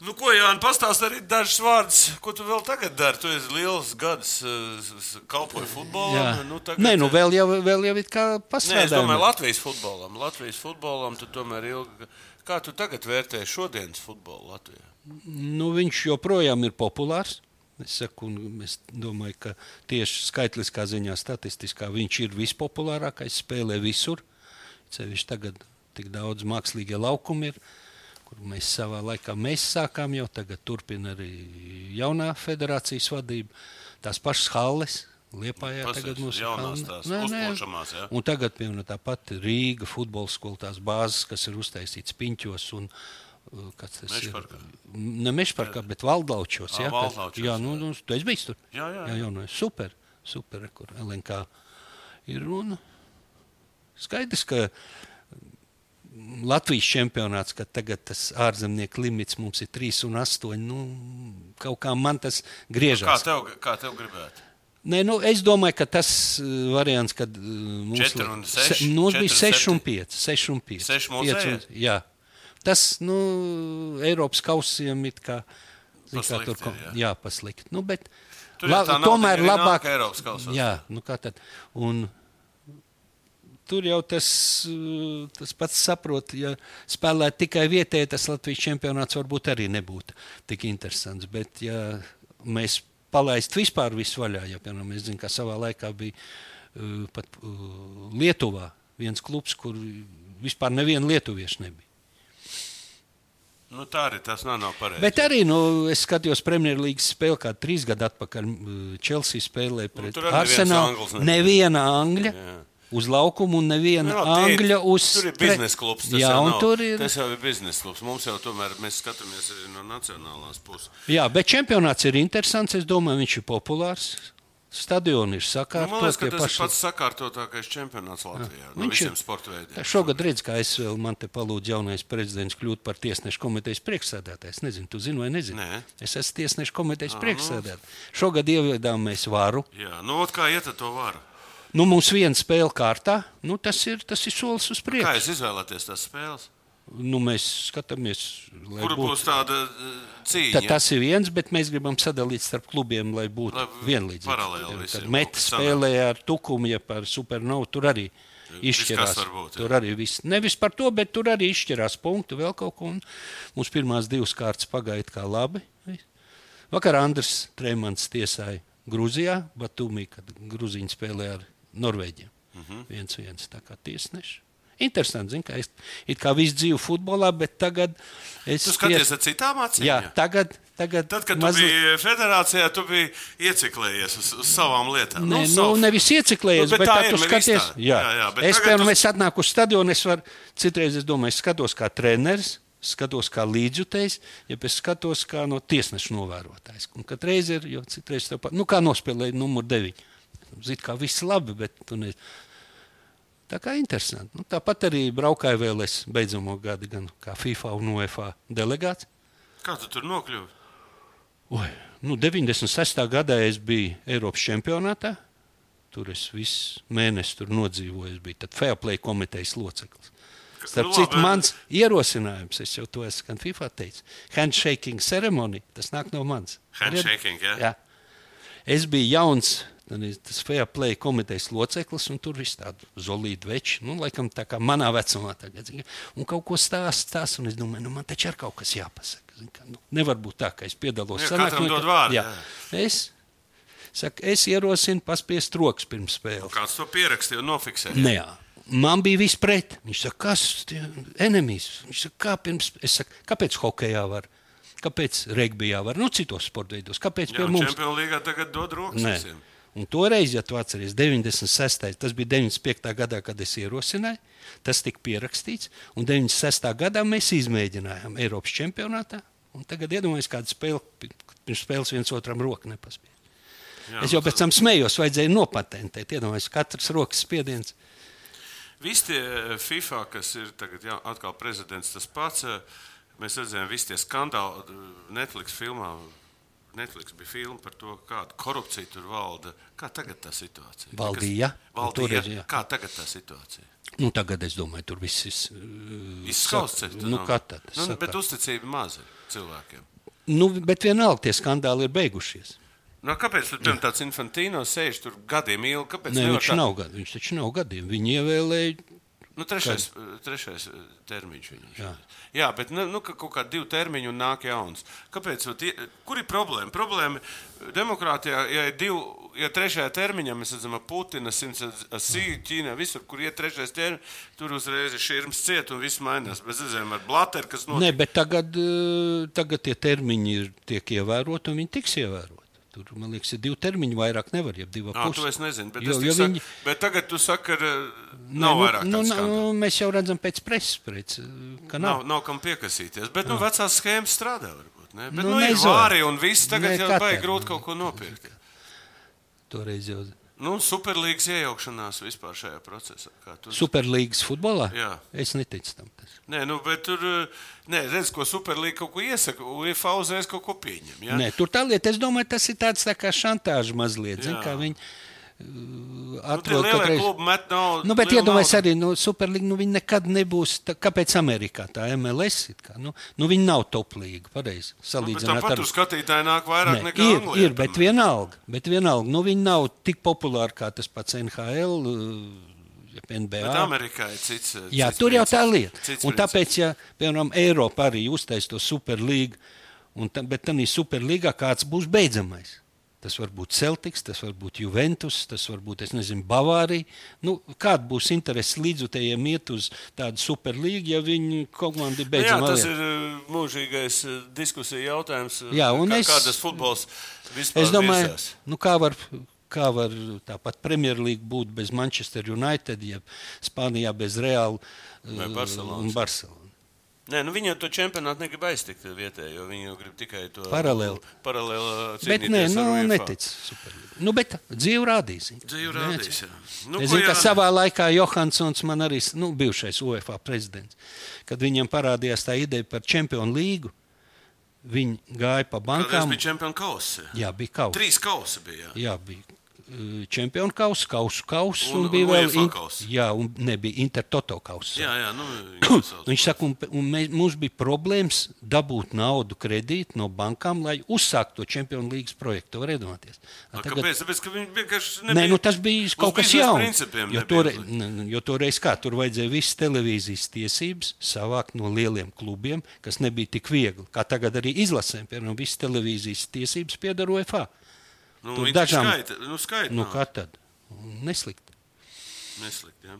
S2: Nu, ko, Jānis, pastāst arī dažus vārdus, ko tu vēl tagad dari. Tu esi liels gads, uh, s- kalpoji futbolam. Nu, tagad,
S3: Nē, nu vēl jau, vēl jau ir kā
S2: es domāju. Latvijas futbolam. Latvijas futbolam tu tomēr ilgi. Kā tu tagad vērtē šodienas futbolu Latvijā?
S3: Nu, viņš joprojām ir populārs. Es, saku, es domāju, ka tieši skaitliskā ziņā, statistiskā viņš ir vispopulārākais, spēlē visur. Ceļš tagad tik daudz mākslīgie laukumi ir, kur mēs savā laikā mēs sākām jau tagad turpina arī jaunā federācijas vadība. Tās pašas halles. Liepājā
S2: Pasties,
S3: tagad mums ir
S2: jaunās tās
S3: Nē, nē.
S2: uzplošamās, jā?
S3: Un tagad, piemēram, tā pati Rīga futbola skola, tās bāzes, kas ir uztaisītas piņķos un uh, kas tas
S2: Mežparkā.
S3: ir. Ne mežparkā, bet valdaučos. Jā, kas-
S2: Valdaučos,
S3: jā, nu,
S2: jā.
S3: nu, tu esi bijis tur.
S2: Jā, jā,
S3: jā, jā nu, super, super, kur LNK ir runa. Skaidrs, ka Latvijas čempionāts, ka tagad tas ārzemnieku limits mums ir 3 un 8. Nu, kaut kā man tas
S2: Kā
S3: griežas.
S2: tev, kā tev gribētu?
S3: Nē, nu, es domāju, ka tas uh, variants, kad uh, mums
S2: Četri un seši,
S3: se, nu,
S2: četri
S3: bija
S2: un
S3: 6 un
S2: septiņi.
S3: 5. 6 un 5.
S2: Seši mūsējie?
S3: jā, tas nu, Eiropas kausiem it kā. zin kā tur,
S2: ir, jā.
S3: jā, paslikt. Nu, bet,
S2: Tur naudiņa
S3: tomēr labāk.
S2: Eiropas kausos.
S3: Jā, nu kā tad. Un, Tur jau tas, uh, tas pats saprot, ja spēlētu tikai vietēji, tas Latvijas čempionāts varbūt arī nebūtu tik interesants. Bet, ja mēs palaistu vispār visu vaļā, ja piemēram, es zinu, ka savā laikā bija uh, pat uh, Lietuvā viens klubs, kur vispār neviena lietuvieša nebija.
S2: Nu, tā arī tas nav, nav pareizi.
S3: Bet arī nu, es skatījos Premjerlīgas spēli, kā trīs gadu atpakaļ. Chelsea spēlēja pret
S2: neviens
S3: Arsenālu.
S2: anglis nebija.
S3: Neviena angļa. Uz laukumu un neviena
S2: Nu, ir-
S3: angļa uz
S2: Tur ir biznesa klubs.
S3: Jā,
S2: jau
S3: tur ir.
S2: tas jau ir biznesa klubs. Mums jau tomēr mēs skatāmies arī no nacionālās puses.
S3: Jā, bet čempionāts ir interesants. Es domāju, viņš ir populārs. Stadioni ir
S2: Nu,
S3: sakārtoti.
S2: man liekas, ka tas ir
S3: paši-
S2: pats sakārtotākais čempionāts Latvijā. No
S3: Viņš ir-
S2: visiem sporta veidiem.
S3: Šogad redz, kā es vēl man te palūdzu jaunais prezidents kļūt par tiesnešu komitejas priekšsēdētājs. Nezinu, tu zini vai nezini.
S2: Nē.
S3: Es esmu tiesnešu komitejas priekšsēdētājs. Šogad ieviedām mēs varu.
S2: Jā, nu, ot, kā iet ar to varu?
S3: Nu, mums viena spēle kārtā. Nu, tas, ir, tas ir solis uz
S2: Kā
S3: priekšu.
S2: jūs izvēlaties tās spēles?
S3: Nu, mēs skatāmies,
S2: Kur būs tāda uh, cīņa?
S3: Ta, tas ir viens, bet mēs gribam sadalīt starp klubiem, lai būtu vienlīdzīgi.
S2: paralēli visiem
S3: Met spēlēja ar tukumu, ja par supernovu tur arī izšķirās.
S2: būt,
S3: tur arī viss. Nevis par to, bet tur arī izšķirās punktu vēl kaut ko. Mums pirmās divas kārtas pagāja it kā labi. Vakar Andris Trēmans tiesāja Grūzijā, Batumī, kad Grūziņi spēlēja ar Norvēģiem.
S2: Mhm.
S3: viens viens tā kā tiesneši. Interesanti, zin, ka es it kā visu dzīvi futbolā, bet tagad es
S2: Tu skaties ar citām acīm.
S3: Jā,
S2: jā?
S3: tagad, tagad
S2: Tad, kad tu
S3: mazliet-
S2: biji federācijā, tu biji ieciklējies uz, uz savām lietām.
S3: Nē, nu,
S2: savu-
S3: nevis ieciklējies,
S2: Nu, bet
S3: bet,
S2: tā
S3: tā tu skaties.
S2: tā. Jā, jā, bet
S3: es,
S2: tagad
S3: piemēram,
S2: tu-
S3: es atnāku uz stadionu, es varu citreiz, es domāju, es skatos kā treneris, skatos kā līdzjutējs, ja es skatos kā no tiesneša novērotājs. Katreiz ir, jo citreiz tev pat, nu, kā nospēlēja numur 9. Zini, kā viss labi, bet tu ne. Tā kā interesanti. Nu, tāpat arī braukāju vēl es beidzamo gadu, gan kā FIFA un UEFA delegāts.
S2: Kā tu tur nokļuvi?
S3: Oi, nu, 96. gadā es biju Eiropas čempionātā. Tur es visu mēnesi nodzīvoju. Es biju Fairplay komitejas loceklis. Starp
S2: Nu,
S3: citu, mans ierosinājums, es jau to esmu gan FIFA teicis, handshaking ceremonija, tas nāk no manis.
S2: Handshaking, jā?
S3: jā. Es biju jauns, tas Fairplay komitejas loceklis, un tur viss tādu zolīdu veči, nu, laikam tā kā manā vecumā tagad. Un kaut ko stāst, stāst, un es domāju, nu, man taču ir kaut kas jāpasaka. ka, Nu, nevar būt tā, ka es piedalos sanāksmē, Jā. Es, saku, es ierosinu paspiest rokas pirms spēles.
S2: Kāds to pierakstīja un nofiksēja?
S3: Nē, man bija viss pret. Viņš saka, kas ir enemijas? Viņš saka, kā pirms, es saku, kāpēc hokeja var? Kāpēc regbijā var? Nu, citos sporta veidos. Kāpēc
S2: Jā,
S3: pie mums?
S2: Čempionu līgā tagad dod rokas
S3: Nē.
S2: visiem.
S3: Un toreiz, ja tu atceries, 96. tas bija 95. gadā, kad es ierosināju, tas tika pierakstīts. Un 96. gadā mēs izmēģinājām Eiropas čempionātā. Un tagad iedomājieties, kāda spēle pirms spēles viens otram roku nepaspēja.
S2: Jā,
S3: Es
S2: nu
S3: jau pēc tam smējos, vajadzēja nopatentēt. Iedomājieties, katrs rokas spiediens.
S2: Visi tie eh, FIFA, kas ir tagad jā, atkal prezidents, tas pats. eh, Mēs redzējām, visi tie skandāli eh, Netflix filmā. Netflix bija filma par to, kāda korupcija tur valda. Kā tagad tā situācija?
S3: Valdīja.
S2: Kas, valdīja.
S3: Jā.
S2: Kā tagad tā situācija?
S3: Nu, tagad es domāju, tur viss ir. uh,
S2: Izskausts.
S3: Nu?
S2: Nu,
S3: saka.
S2: bet uzticība maza cilvēkiem.
S3: nu, bet vienalga tie skandāli ir beigušies.
S2: Nu, kāpēc tur piemēram, tāds infantīno sēž tur gadiem ilgi?
S3: Nē, viņš,
S2: tā-
S3: nav, gadu, viņš taču nav gadiem. Viņi ievēlēja.
S2: Nu, trešais, trešais eh, termiņš viņam.
S3: Jā.
S2: Jā, bet nu, nu, ka kaut kādi divi termiņi un nāk jauns. Kāpēc? vat ie- Kur ir problēma? Problēma demokrātijā, ja ir divi, ja trešajā termiņā mēs redzam simts ar Sīju, Ķīnā, visur, kur ir trešais termiņš, tur uzreiz ir šķirms ciet un viss mainās. Mēs redzam ar Blateru, kas
S3: Nē,
S2: notiek.
S3: bet tagad, tagad tie termiņi ir, tiek ievēroti un viņi tiks ievēroti. Tur, man liekas, ir divi termiņi, vairāk nevar, divi
S2: Nā,
S3: pusi.
S2: to es nezinu, bet,
S3: Jo-
S2: es
S3: jo
S2: saku,
S3: viņi-
S2: bet tagad tu saki, ka
S3: Nē,
S2: nav
S3: nu,
S2: vairāk
S3: nu, nu,
S2: skandālu.
S3: Mēs jau redzam pēc preses, pēc, ka nav.
S2: Nav, nav kam piekasīties. Bet nu, vecās schēmas strādā. Varbūt, ne? bet,
S3: Nu,
S2: nu, nu, ir vāri un viss. Tagad
S3: Ne,
S2: jau baigi grūti kaut ko nopirkt.
S3: Toreiz jau
S2: Nu, superlīgas iejaukšanās vispār šajā procesā. Tu-
S3: Superlīgas futbolā.
S2: Jā.
S3: Es neticu tam. Tas.
S2: Nē, nu, bet tur, nē, redz, ko superlīga kaut ko iesaka, UEFA uzreiz kaut ko pieņem. Ja?
S3: Nē, tur tā lieta, es domāju, tas ir tāds tā kā šantāža mazliet. Zin, kā viņi
S2: Nu,
S3: atrod katreiz-
S2: klubi met naudu.
S3: Nu, bet iedomājieties, arī nu, Superliga nu, viņi nekad nebūs. Tā, kāpēc Amerikā tā MLS ir? Kā, nu, nu, viņi nav top līga. Pareizi.
S2: Nu, bet
S3: Salīdzināt
S2: Tāpat
S3: ar
S2: tur skatītāji nāk vairāk
S3: Nē,
S2: nekā
S3: ir,
S2: Anglijā,
S3: ir, bet vienalga, bet vienalga nu, viņi nav tik populāri kā tas pats NHL. uh, NBA.
S2: Bet Amerikā ir cits.
S3: Jā,
S2: cits
S3: tur jau tā lieta. Un tāpēc, ja piemēram Eiropa arī uztais to superlīgu, bet tā superlīgā kāds būs beidzamais. Tas var būt Celtics, tas var būt Juventus, tas var būt nezinu, Bavārija. Nu, kāda būs interese līdzutējiem iet uz tādu superlīgu, ja viņi komandi
S2: Nu, jā,
S3: beidzot
S2: tas ir uh, mūžīgais uh, diskusija jautājums. uh,
S3: Jā, un
S2: kā,
S3: es-
S2: kā tas futbols vispār
S3: Es domāju,
S2: virzās.
S3: nu, kā var. Kā var tāpat Premjerlīga būt bez Manchester United, jeb Spānijā bez Reāla un Barcelonas?
S2: Nē, nu viņi jau to čempionātu negrib aiztikt vietēji, jo viņi jau grib tikai to
S3: Paralēli.
S2: Paralēli
S3: Bet nē, nu, netic. Superlīga. Nu, bet dzīve rādīs.
S2: Dzīve rādīs. Nu,
S3: es zinu, ka
S2: jā-
S3: savā laikā Johansons, man arī nu, bijušais UEFA prezidents, kad viņam parādījās tā ideja par čempionu līgu, viņi gāja pa bankām.
S2: bija čempionu kausa.
S3: Jā, bija kausa.
S2: Trīs kausa bija. Jā.
S3: Jā, bija uh, čempionu kausa, kausu kausa un,
S2: Un-
S3: bija
S2: un
S3: vēl in-. Jā, un nebija Intertoto kausa.
S2: Jā, jā, nu.
S3: Viņš saka, un, un mēs, mums bija problēmas dabūt naudu kredītu no bankām, lai uzsāktu to čempionu līgas projektu. Var iedomāties.
S2: A,
S3: Tagad-
S2: Kāpēc? Tāpēc, ka viņi vienkārši
S3: Nē, nu, tas bija kaut kas jauns. Jo,
S2: nebija
S3: toreiz,
S2: uzlikts.
S3: ne- jo toreiz kā tur vajadzēja visas televīzijas tiesības savākt no lieliem klubiem, kas nebija tik viegli. Kā tagad arī izlasēm, piemēram, visas televīzijas tiesības pieder UEFA.
S2: Nu,
S3: tur dažām-
S2: Skaita, nu, skaita,
S3: Nu, kā tad? Neslikti.
S2: Neslikti, jā.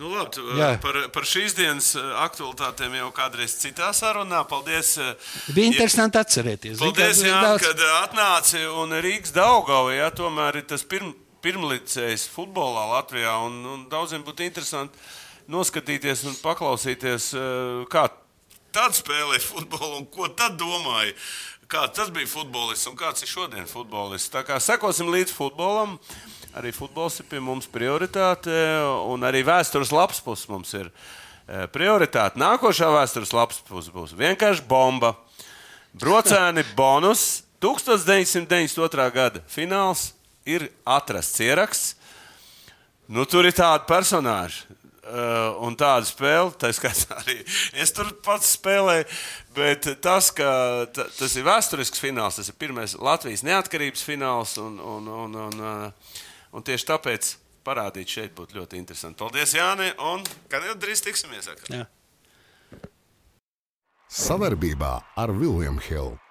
S2: Nu, labi,
S3: Jā.
S2: par, par šīs dienas eh, aktualitātēm jau kādreiz citā sarunā. Paldies! eh,
S3: Bija interesanti atcerēties. Zini,
S2: Paldies, Jā,
S3: daudz-
S2: kad eh, atnāci un Rīgas Daugava, jā, tomēr ir tas pirm, pirmlicējs futbolā Latvijā, un, un daudziem būtu interesanti noskatīties un paklausīties, kā tad spēlē futbolu un ko tad domāja. Kā tas bija futbolists un kāds ir šodien futbolists. Tā kā sekosim līdz futbolam. Arī futbols ir pie mums prioritāte, un arī vēstures lapas puses mums ir eh, prioritāte. Nākošā vēstures lapas puse būs vienkārši bomba. Brocēni bonus 1992. gada fināls ir atrasts ieraksts. Nu, tur ir tādi personāļi. Uh, un tāda spēle, tā skaitā arī es tur pats spēlēju. Bet tas, ka ta, tas ir vēsturisks fināls, tas ir pirmais Latvijas neatkarības fināls. Un, un, un, un, uh, un tieši tāpēc parādīt šeit būtu ļoti interesanti. Paldies, Jāni! Un kad jau drīz tiksimies?
S1: Savarbībā ar Vilniņu Hildu.